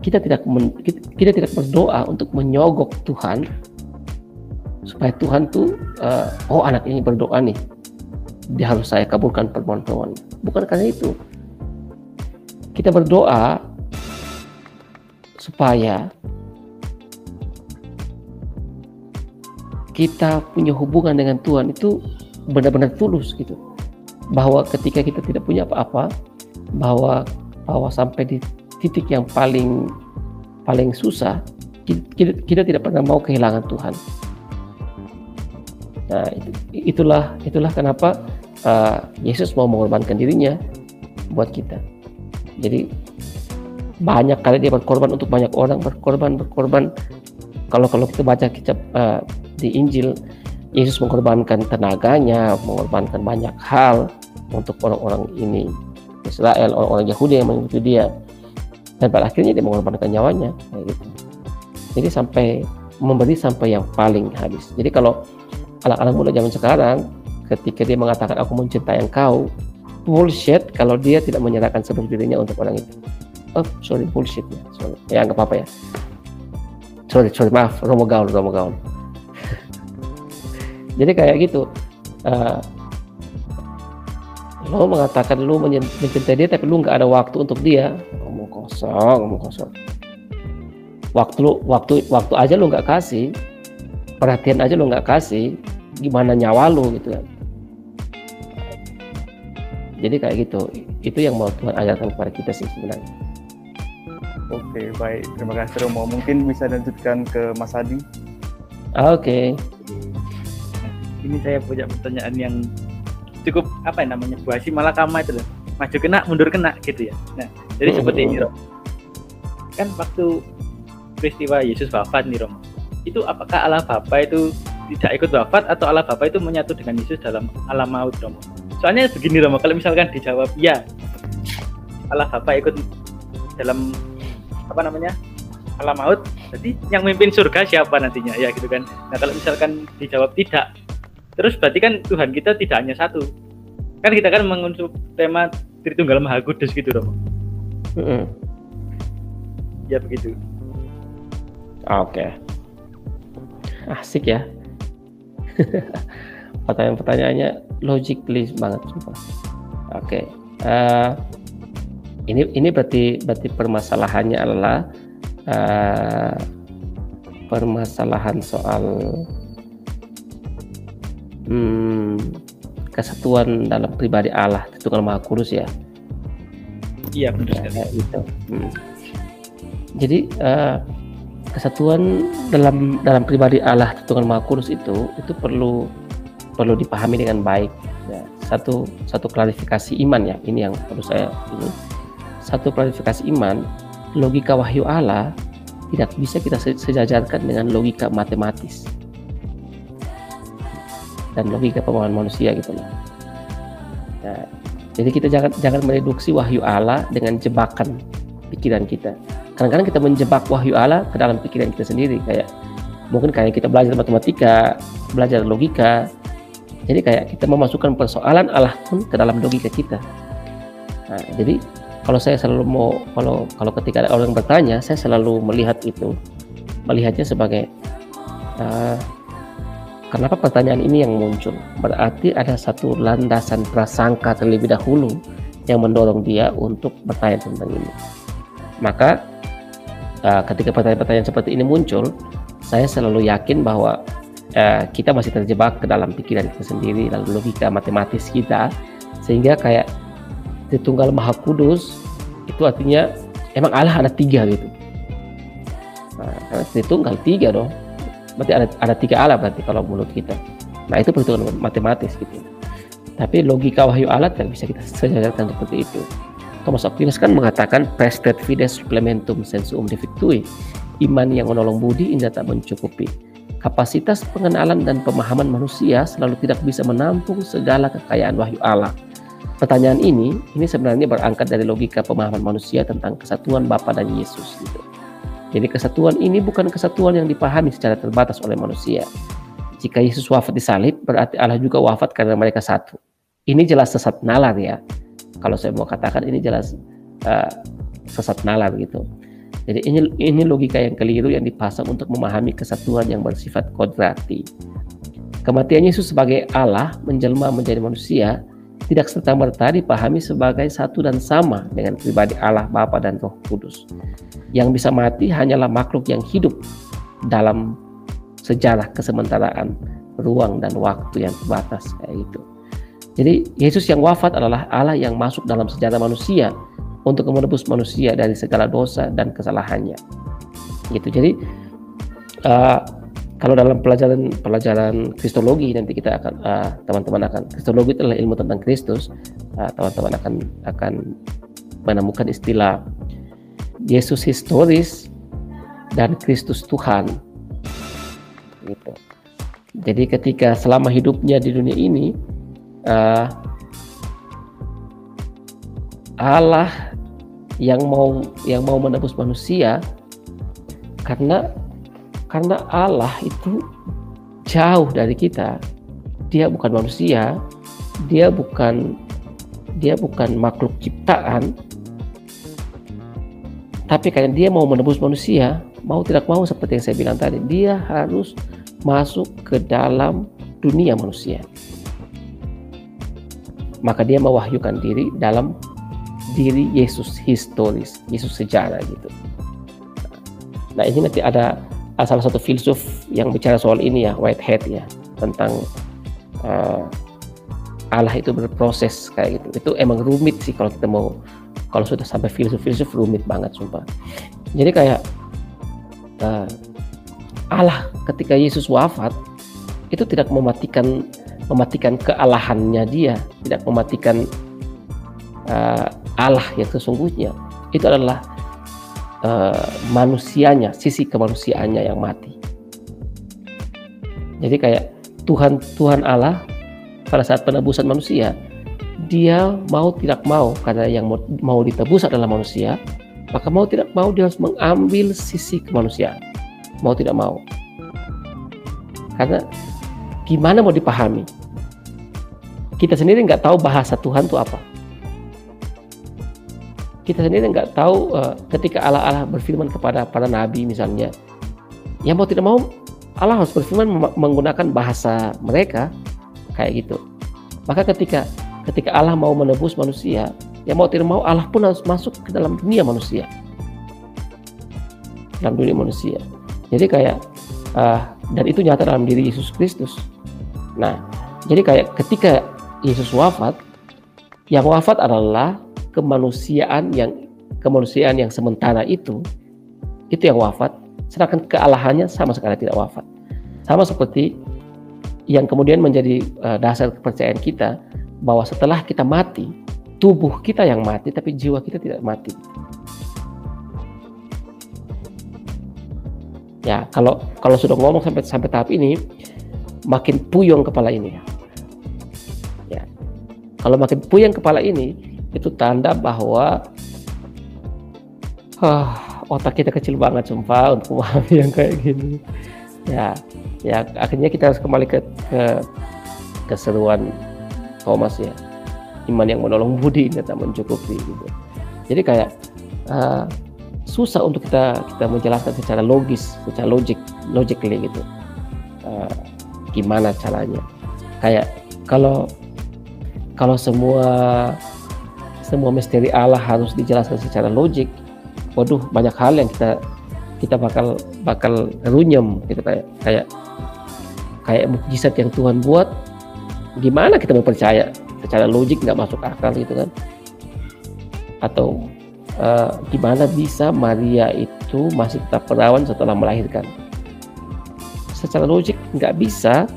kita tidak men, kita, kita tidak berdoa untuk menyogok Tuhan supaya Tuhan tuh uh, oh anak ini berdoa nih. Dia harus saya kabulkan permohonan. Bukan karena itu. Kita berdoa supaya kita punya hubungan dengan Tuhan itu benar-benar tulus gitu. Bahwa ketika kita tidak punya apa-apa bahwa bahwa sampai di titik yang paling paling susah kita, kita tidak pernah mau kehilangan Tuhan. Nah itulah itulah kenapa uh, Yesus mau mengorbankan dirinya buat kita. Jadi banyak kali dia berkorban untuk banyak orang berkorban berkorban. Kalau kalau kita baca kitab uh, di Injil Yesus mengorbankan tenaganya, mengorbankan banyak hal untuk orang-orang ini Israel, orang-orang Yahudi yang mengikuti dia. Dan pada akhirnya dia mengorbankan nyawanya, gitu. Jadi sampai memberi sampai yang paling habis. Jadi kalau anak-anak muda zaman sekarang, ketika dia mengatakan aku mencintai engkau, bullshit kalau dia tidak menyerahkan seluruh dirinya untuk orang itu. Oh, sorry, bullshit ya. Sorry. Ya, nggak apa-apa ya. Sorry, sorry, maaf. Romo gaul, romo gaul jadi kayak gitu uh, lo mengatakan lo mencintai dia tapi lo nggak ada waktu untuk dia kosong ngomong kosong waktu lo waktu waktu aja lo nggak kasih perhatian aja lo nggak kasih gimana nyawa lo gitu kan jadi kayak gitu itu yang mau Tuhan ajarkan kepada kita sih sebenarnya Oke, baik. Terima kasih Romo. Mungkin bisa lanjutkan ke Mas Adi. Oke. Okay ini saya punya pertanyaan yang cukup apa ya namanya buasi malah kama itu loh maju kena mundur kena gitu ya nah jadi seperti ini Rom. Kan waktu peristiwa Yesus wafat nih Rom. Itu apakah Allah Bapa itu tidak ikut wafat atau Allah Bapa itu menyatu dengan Yesus dalam alam maut Romo soalnya begini Romo kalau misalkan dijawab ya Allah Bapa ikut dalam apa namanya alam maut jadi yang memimpin surga siapa nantinya? Ya gitu kan. Nah kalau misalkan dijawab tidak Terus berarti kan Tuhan kita tidak hanya satu. Kan kita kan mengunsur tema Tritunggal Maha Kudus gitu, Romo. Mm -hmm. Ya begitu. Oke. Okay. Asik ya. Pertanyaan-pertanyaannya logically banget sumpah. Oke. Okay. Uh, eh, ini ini berarti berarti permasalahannya adalah uh, permasalahan soal hmm, kesatuan dalam pribadi Allah Tunggal Maha Kudus ya. Iya benar ya, itu. Hmm. Jadi uh, kesatuan dalam dalam pribadi Allah Tunggal Maha Kudus itu itu perlu perlu dipahami dengan baik. Ya, satu satu klarifikasi iman ya ini yang perlu saya ini satu klarifikasi iman logika wahyu Allah tidak bisa kita sejajarkan dengan logika matematis dan logika pemahaman manusia gitu loh. Nah, jadi kita jangan jangan mereduksi wahyu Allah dengan jebakan pikiran kita. Kadang-kadang kita menjebak wahyu Allah ke dalam pikiran kita sendiri kayak mungkin kayak kita belajar matematika, belajar logika. Jadi kayak kita memasukkan persoalan Allah pun ke dalam logika kita. Nah, jadi kalau saya selalu mau kalau kalau ketika ada orang bertanya, saya selalu melihat itu melihatnya sebagai uh, Kenapa pertanyaan ini yang muncul? Berarti ada satu landasan prasangka terlebih dahulu yang mendorong dia untuk bertanya tentang ini. Maka uh, ketika pertanyaan-pertanyaan seperti ini muncul, saya selalu yakin bahwa uh, kita masih terjebak ke dalam pikiran kita sendiri, lalu logika matematis kita, sehingga kayak Tritunggal Maha Kudus itu artinya emang Allah ada tiga gitu. Nah, karena Tritunggal tiga dong berarti ada ada tiga Allah berarti kalau menurut kita. Nah itu perhitungan matematis gitu. Tapi logika wahyu Allah tidak bisa kita sejajarkan seperti itu. Thomas Aquinas kan mengatakan prestet fides supplementum sensum defectui iman yang menolong budi indah tak mencukupi. Kapasitas pengenalan dan pemahaman manusia selalu tidak bisa menampung segala kekayaan wahyu Allah pertanyaan ini ini sebenarnya berangkat dari logika pemahaman manusia tentang kesatuan Bapa dan Yesus gitu jadi kesatuan ini bukan kesatuan yang dipahami secara terbatas oleh manusia. Jika Yesus wafat di salib, berarti Allah juga wafat karena mereka satu. Ini jelas sesat nalar ya. Kalau saya mau katakan ini jelas uh, sesat nalar gitu. Jadi ini ini logika yang keliru yang dipasang untuk memahami kesatuan yang bersifat kodrati. Kematian Yesus sebagai Allah menjelma menjadi manusia tidak serta-merta dipahami sebagai satu dan sama dengan pribadi Allah Bapa dan Roh Kudus. Yang bisa mati hanyalah makhluk yang hidup dalam sejarah kesementaraan, ruang dan waktu yang terbatas kayak gitu. Jadi Yesus yang wafat adalah Allah yang masuk dalam sejarah manusia untuk menebus manusia dari segala dosa dan kesalahannya. Gitu. Jadi uh, kalau dalam pelajaran pelajaran kristologi nanti kita akan uh, teman-teman akan kristologi itu adalah ilmu tentang Kristus uh, teman-teman akan akan menemukan istilah Yesus historis dan Kristus Tuhan gitu jadi ketika selama hidupnya di dunia ini uh, Allah yang mau yang mau menebus manusia karena karena Allah itu jauh dari kita. Dia bukan manusia, dia bukan dia bukan makhluk ciptaan. Tapi karena dia mau menebus manusia, mau tidak mau seperti yang saya bilang tadi, dia harus masuk ke dalam dunia manusia. Maka dia mewahyukan diri dalam diri Yesus historis, Yesus sejarah gitu. Nah ini nanti ada salah satu filsuf yang bicara soal ini ya Whitehead ya tentang uh, Allah itu berproses kayak gitu itu emang rumit sih kalau kita mau kalau sudah sampai filsuf-filsuf rumit banget sumpah jadi kayak uh, Allah ketika Yesus wafat itu tidak mematikan mematikan kealahannya dia tidak mematikan uh, Allah yang sesungguhnya itu adalah uh, manusianya, sisi kemanusiaannya yang mati. Jadi kayak Tuhan Tuhan Allah pada saat penebusan manusia, dia mau tidak mau karena yang mau, mau ditebus adalah manusia, maka mau tidak mau dia harus mengambil sisi kemanusiaan. Mau tidak mau. Karena gimana mau dipahami? Kita sendiri nggak tahu bahasa Tuhan itu apa kita sendiri nggak tahu uh, ketika Allah Allah berfirman kepada para nabi misalnya ya mau tidak mau Allah harus berfirman menggunakan bahasa mereka kayak gitu maka ketika ketika Allah mau menebus manusia ya mau tidak mau Allah pun harus masuk ke dalam dunia manusia. Dalam dunia manusia. Jadi kayak uh, dan itu nyata dalam diri Yesus Kristus. Nah jadi kayak ketika Yesus wafat yang wafat adalah kemanusiaan yang kemanusiaan yang sementara itu itu yang wafat sedangkan kealahannya sama sekali tidak wafat. Sama seperti yang kemudian menjadi uh, dasar kepercayaan kita bahwa setelah kita mati tubuh kita yang mati tapi jiwa kita tidak mati. Ya kalau kalau sudah ngomong sampai sampai tahap ini makin puyeng kepala ini. Ya. Kalau makin puyeng kepala ini itu tanda bahwa uh, otak kita kecil banget sumpah untuk memahami yang kayak gini. Ya ya akhirnya kita harus kembali ke, ke keseruan Thomas ya. Iman yang menolong budi dan tak mencukupi gitu. Jadi kayak uh, susah untuk kita kita menjelaskan secara logis secara logik logically gitu. Uh, gimana caranya? Kayak kalau kalau semua semua misteri Allah harus dijelaskan secara logik waduh banyak hal yang kita kita bakal bakal runyem gitu kayak kayak kayak mukjizat yang Tuhan buat gimana kita mau percaya secara logik nggak masuk akal gitu kan? Atau uh, gimana bisa Maria itu masih tetap perawan setelah melahirkan? Secara logik nggak bisa.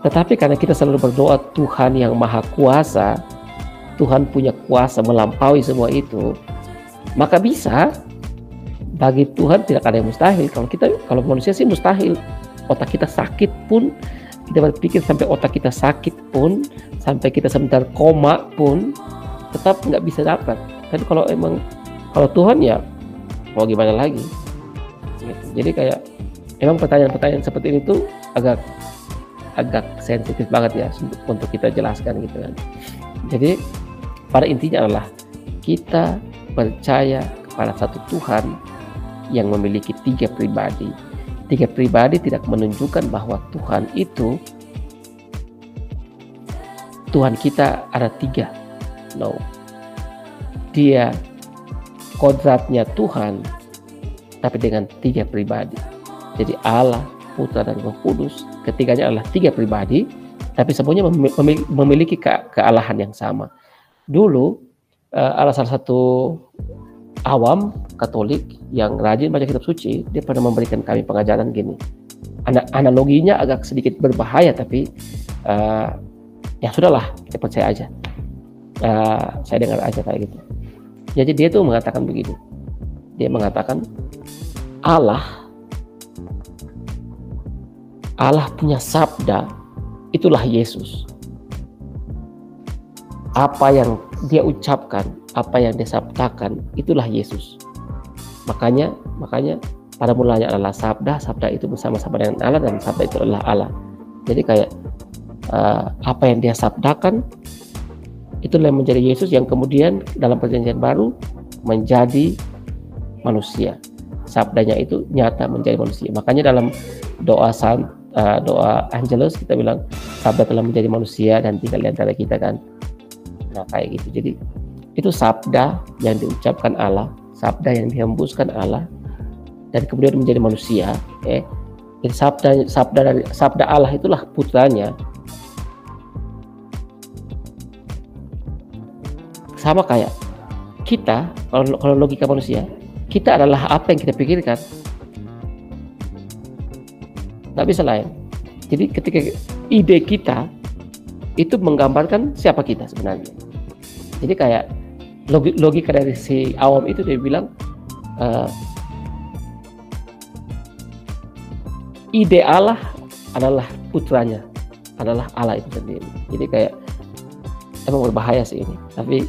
Tetapi karena kita selalu berdoa Tuhan yang maha kuasa Tuhan punya kuasa melampaui semua itu, maka bisa. Bagi Tuhan tidak ada yang mustahil. Kalau kita kalau manusia sih mustahil. Otak kita sakit pun kita berpikir sampai otak kita sakit pun sampai kita sebentar koma pun tetap nggak bisa dapat. Tapi kalau emang kalau Tuhan ya mau gimana lagi? Gitu. Jadi kayak emang pertanyaan-pertanyaan seperti ini tuh agak agak sensitif banget ya untuk kita jelaskan gitu kan. Jadi pada intinya adalah kita percaya kepada satu Tuhan yang memiliki tiga pribadi. Tiga pribadi tidak menunjukkan bahwa Tuhan itu Tuhan kita ada tiga. No. Dia kodratnya Tuhan tapi dengan tiga pribadi. Jadi Allah, Putra dan Roh Kudus ketiganya adalah tiga pribadi tapi semuanya memiliki ke kealahan yang sama. Dulu uh, salah satu awam Katolik yang rajin baca kitab suci, dia pernah memberikan kami pengajaran gini. Ana analoginya agak sedikit berbahaya tapi uh, ya sudahlah kita percaya aja. Uh, saya dengar aja kayak gitu. Jadi dia tuh mengatakan begini. Dia mengatakan Allah Allah punya sabda itulah Yesus. Apa yang dia ucapkan, apa yang dia sabdakan, itulah Yesus. Makanya, makanya pada mulanya adalah sabda, sabda itu bersama-sama dengan Allah dan sabda itu adalah Allah. Jadi kayak uh, apa yang dia sabdakan itulah yang menjadi Yesus yang kemudian dalam perjanjian baru menjadi manusia. Sabdanya itu nyata menjadi manusia. Makanya dalam doa san, uh, doa Angelus kita bilang sabda telah menjadi manusia dan tinggal di antara kita kan. Nah kayak gitu. Jadi itu sabda yang diucapkan Allah sabda yang dihembuskan Allah dan kemudian menjadi manusia eh jadi sabda sabda dari sabda Allah itulah putranya. Sama kayak kita kalau, kalau logika manusia kita adalah apa yang kita pikirkan. Nggak bisa lain. Jadi ketika ide kita itu menggambarkan siapa kita sebenarnya. Jadi kayak logika dari si awam itu dia bilang uh, ide Allah adalah putranya adalah Allah itu sendiri. Jadi kayak emang berbahaya sih ini. Tapi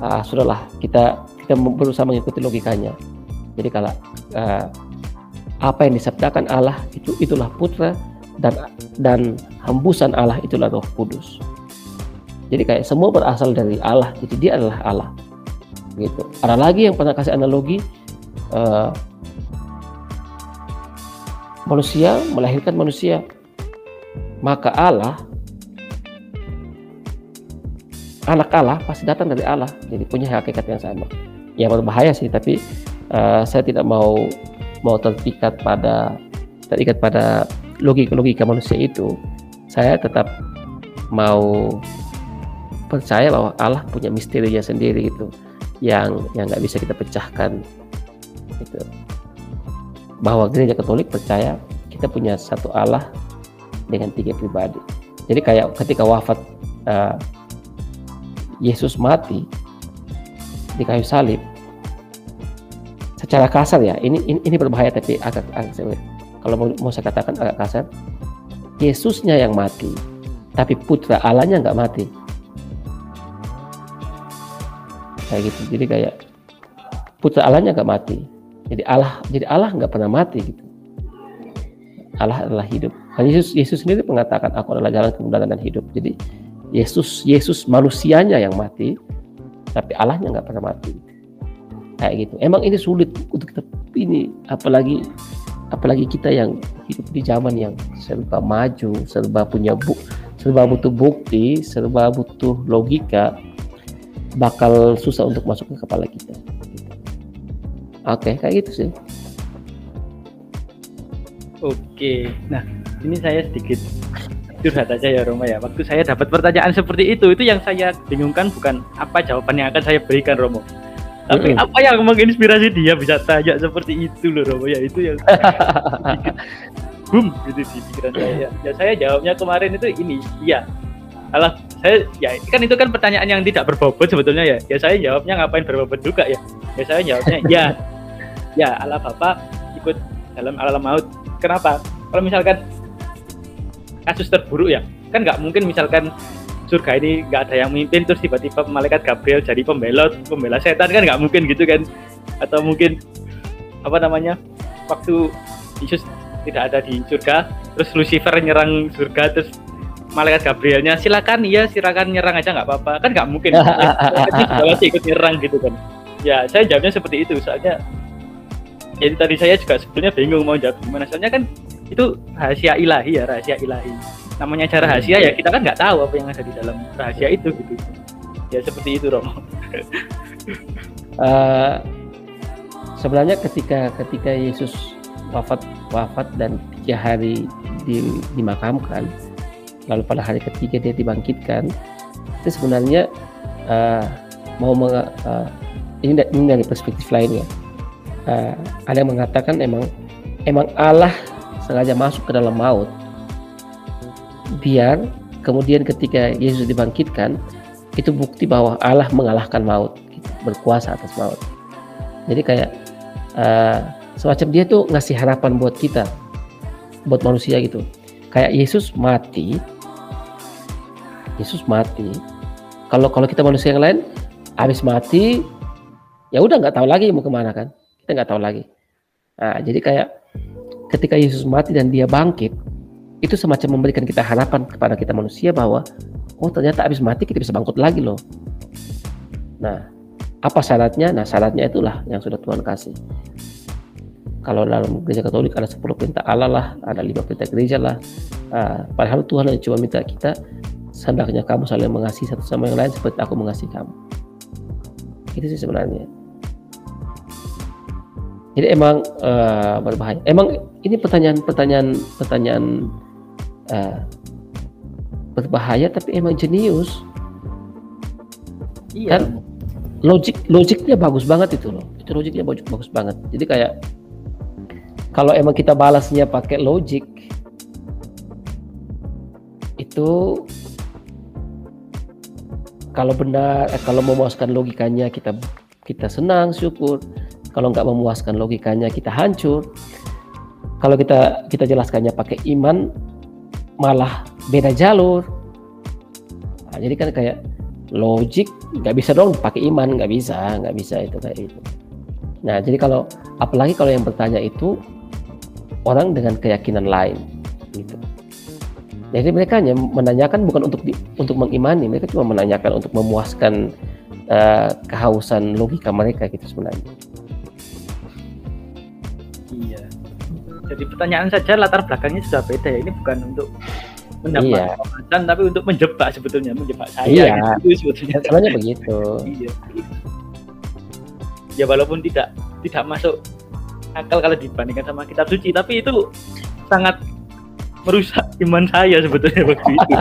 uh, sudahlah kita kita berusaha mengikuti logikanya. Jadi kalau uh, apa yang disabdakan Allah itu itulah putra dan dan hembusan Allah itulah Roh Kudus. Jadi kayak semua berasal dari Allah jadi dia adalah Allah gitu. Ada lagi yang pernah kasih analogi uh, manusia melahirkan manusia. Maka Allah anak Allah pasti datang dari Allah. Jadi punya hakikat yang sama. Ya berbahaya sih tapi uh, saya tidak mau mau terikat pada terikat pada logika-logika manusia itu. Saya tetap mau percaya bahwa Allah punya misterinya sendiri gitu yang yang nggak bisa kita pecahkan itu bahwa gereja Katolik percaya kita punya satu Allah dengan tiga pribadi. Jadi kayak ketika wafat uh, Yesus mati di kayu salib secara kasar ya ini ini, ini berbahaya tapi agak, agak kalau mau, mau saya katakan agak kasar Yesusnya yang mati tapi putra Allahnya nggak mati kayak gitu. Jadi kayak putra Allahnya nggak mati. Jadi Allah jadi Allah nggak pernah mati gitu. Allah adalah hidup. Kan Yesus Yesus sendiri mengatakan aku adalah jalan kebenaran dan hidup. Jadi Yesus Yesus manusianya yang mati tapi Allahnya nggak pernah mati. Kayak gitu. Emang ini sulit untuk kita ini apalagi apalagi kita yang hidup di zaman yang serba maju serba punya bu serba butuh bukti serba butuh logika bakal susah untuk masuk ke kepala kita. Oke, kayak gitu sih. Oke, nah ini saya sedikit curhat aja ya Roma ya. Waktu saya dapat pertanyaan seperti itu, itu yang saya bingungkan bukan apa jawaban yang akan saya berikan Romo. Tapi mm -hmm. apa yang menginspirasi dia bisa tanya seperti itu loh Romo ya itu yang boom gitu di pikiran saya. Ya saya jawabnya kemarin itu ini, iya Alah, ya kan itu kan pertanyaan yang tidak berbobot sebetulnya ya. Ya saya jawabnya ngapain berbobot juga ya. Ya saya jawabnya ya. Ya, Allah Bapak ikut dalam alam maut. Kenapa? Kalau misalkan kasus terburuk ya, kan nggak mungkin misalkan surga ini nggak ada yang memimpin terus tiba-tiba malaikat Gabriel jadi pembelot pembela setan kan nggak mungkin gitu kan atau mungkin apa namanya waktu Yesus tidak ada di surga terus Lucifer nyerang surga terus malaikat Gabrielnya silakan iya silakan nyerang aja nggak apa-apa. Kan nggak mungkin. Masih ikut nyerang gitu kan. Ya saya jawabnya seperti itu. Soalnya jadi tadi saya juga sebetulnya bingung mau jawab gimana. Soalnya kan itu rahasia ilahi ya rahasia ilahi. Namanya cara rahasia ya kita kan nggak tahu apa yang ada di dalam rahasia itu gitu. Ya seperti itu Romo. Uh, sebenarnya ketika ketika Yesus wafat wafat dan tiga hari di, dimakamkan lalu pada hari ketiga dia dibangkitkan itu sebenarnya uh, mau meng, uh, ini, ini dari perspektif lainnya. Uh, ada yang mengatakan emang emang Allah sengaja masuk ke dalam maut biar kemudian ketika Yesus dibangkitkan itu bukti bahwa Allah mengalahkan maut gitu, berkuasa atas maut. Jadi kayak uh, semacam dia tuh ngasih harapan buat kita buat manusia gitu. Kayak Yesus mati Yesus mati. Kalau kalau kita manusia yang lain habis mati ya udah nggak tahu lagi mau ke mana kan. Kita nggak tahu lagi. Nah jadi kayak ketika Yesus mati dan dia bangkit itu semacam memberikan kita harapan kepada kita manusia bahwa oh ternyata habis mati kita bisa bangkit lagi loh. Nah apa syaratnya? Nah syaratnya itulah yang sudah Tuhan kasih. Kalau dalam gereja Katolik ada 10 perintah Allah lah, ada lima perintah gereja lah. Uh, padahal Tuhan hanya cuma minta kita hendaknya kamu saling mengasihi satu sama yang lain seperti aku mengasihi kamu. Itu sih sebenarnya. Jadi emang uh, berbahaya. Emang ini pertanyaan-pertanyaan pertanyaan uh, berbahaya tapi emang jenius. Iya. Kan logik logiknya bagus banget itu loh. Itu logiknya bagus bagus banget. Jadi kayak kalau emang kita balasnya pakai logik itu kalau benar eh, kalau memuaskan logikanya kita kita senang syukur. Kalau nggak memuaskan logikanya kita hancur. Kalau kita kita jelaskannya pakai iman malah beda jalur. Nah, jadi kan kayak logik nggak bisa dong pakai iman nggak bisa nggak bisa itu kayak itu nah jadi kalau apalagi kalau yang bertanya itu orang dengan keyakinan lain gitu jadi mereka hanya menanyakan bukan untuk di, untuk mengimani mereka cuma menanyakan untuk memuaskan uh, kehausan logika mereka gitu sebenarnya jadi pertanyaan saja latar belakangnya sudah beda ya ini bukan untuk mendapat iya. tapi untuk menjebak sebetulnya menjebak saya iya. gitu sebetulnya sebenarnya begitu iya. ya walaupun tidak tidak masuk akal kalau dibandingkan sama kitab suci tapi itu sangat merusak iman saya sebetulnya waktu itu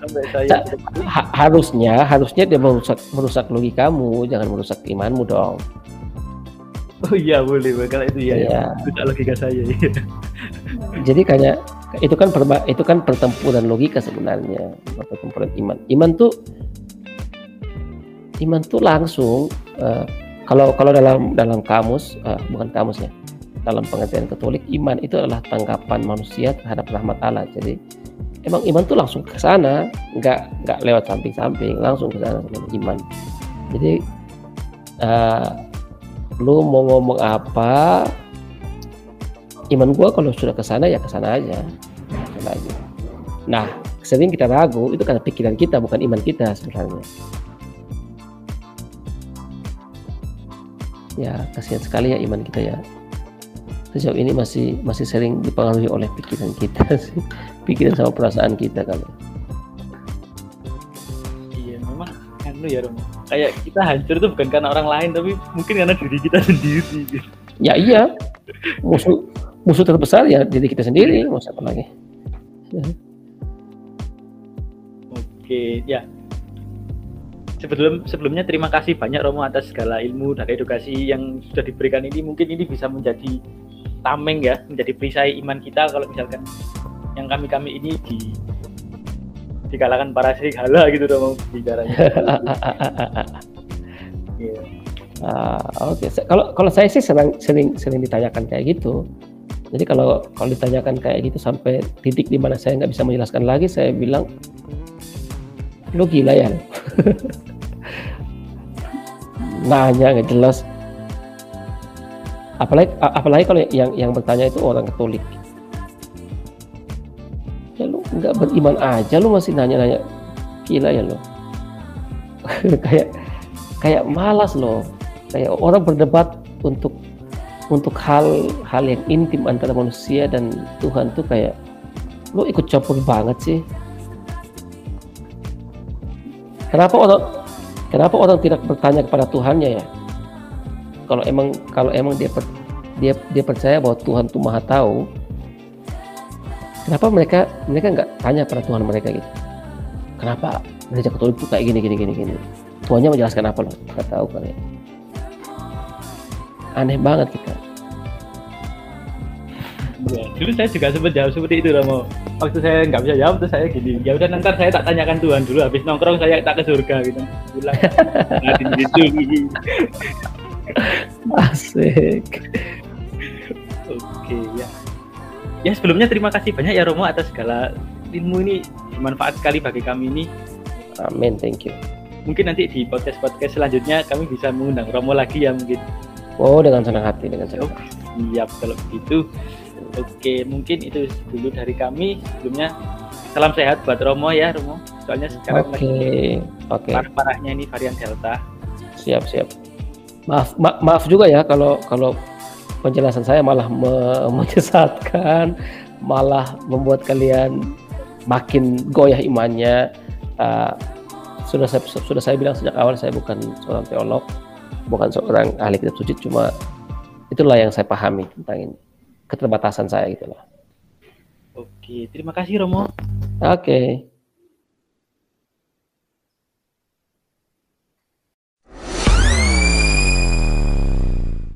sampai saya ha harusnya harusnya dia merusak merusak logikamu jangan merusak imanmu dong Oh iya boleh kalau itu ya, ya. itu logika saya. Ya. Jadi kayak itu kan perba, itu kan pertempuran logika sebenarnya, pertempuran iman. Iman tuh iman tuh langsung uh, kalau kalau dalam dalam kamus uh, bukan kamus ya dalam pengertian Katolik iman itu adalah tanggapan manusia terhadap rahmat Allah. Jadi emang iman tuh langsung ke sana, nggak nggak lewat samping-samping, langsung ke sana iman. Jadi uh, lu mau ngomong apa iman gua kalau sudah ke sana ya ke sana aja aja nah sering kita ragu itu karena pikiran kita bukan iman kita sebenarnya ya kasihan sekali ya iman kita ya sejauh ini masih masih sering dipengaruhi oleh pikiran kita sih. Pikiran sama perasaan kita kalau. Iya memang lu ya Romo kayak kita hancur itu bukan karena orang lain tapi mungkin karena diri kita sendiri ya iya. Musuh musuh terbesar ya diri kita sendiri. Mau siapa lagi? Ya. oke ya. Sebelum sebelumnya terima kasih banyak Romo atas segala ilmu dan edukasi yang sudah diberikan ini. Mungkin ini bisa menjadi tameng ya menjadi perisai iman kita kalau misalkan yang kami kami ini di di kalangan para serigala gitu dong bicaranya. yeah. uh, Oke, okay. kalau kalau saya sih sering sering sering ditanyakan kayak gitu. Jadi kalau kalau ditanyakan kayak gitu sampai titik di mana saya nggak bisa menjelaskan lagi, saya bilang lo gila ya. Nanya nggak jelas. Apalagi apalagi kalau yang yang bertanya itu orang Katolik. Ya lu nggak beriman aja lu masih nanya-nanya. Gila ya lo kayak kayak malas loh. Kayak orang berdebat untuk untuk hal hal yang intim antara manusia dan Tuhan tuh kayak lu ikut campur banget sih. Kenapa orang kenapa orang tidak bertanya kepada Tuhannya ya kalau emang kalau emang dia per, dia dia percaya bahwa Tuhan tuh maha tahu kenapa mereka mereka nggak tanya pada Tuhan mereka gitu kenapa gereja Katolik itu kayak gini gini gini gini Tuhannya menjelaskan apa loh nggak tahu kali ya aneh banget kita Ya, dulu saya juga sempat jawab seperti itu Romo. Waktu saya nggak bisa jawab terus saya gini, ya udah nanti saya tak tanyakan Tuhan dulu. Habis nongkrong saya tak ke surga gitu. Nah, gitu. asik Oke ya. Ya sebelumnya terima kasih banyak ya Romo atas segala ilmu ini bermanfaat sekali bagi kami ini. amin thank you Mungkin nanti di podcast podcast selanjutnya kami bisa mengundang Romo lagi ya mungkin. oh dengan senang hati dengan senang Oh, hati siap kalau begitu. Oke, mungkin itu dulu dari kami. Sebelumnya salam sehat buat Romo ya, Romo. Soalnya sekarang oke lagi oke parah-parahnya ini varian Delta. siap siap maaf ma- maaf juga ya kalau kalau penjelasan saya malah me- menyesatkan malah membuat kalian makin goyah imannya. Uh, sudah saya sudah saya bilang sejak awal saya bukan seorang teolog bukan seorang ahli kitab suci cuma itulah yang saya pahami tentang ini keterbatasan saya gitu loh Oke, terima kasih Romo. oke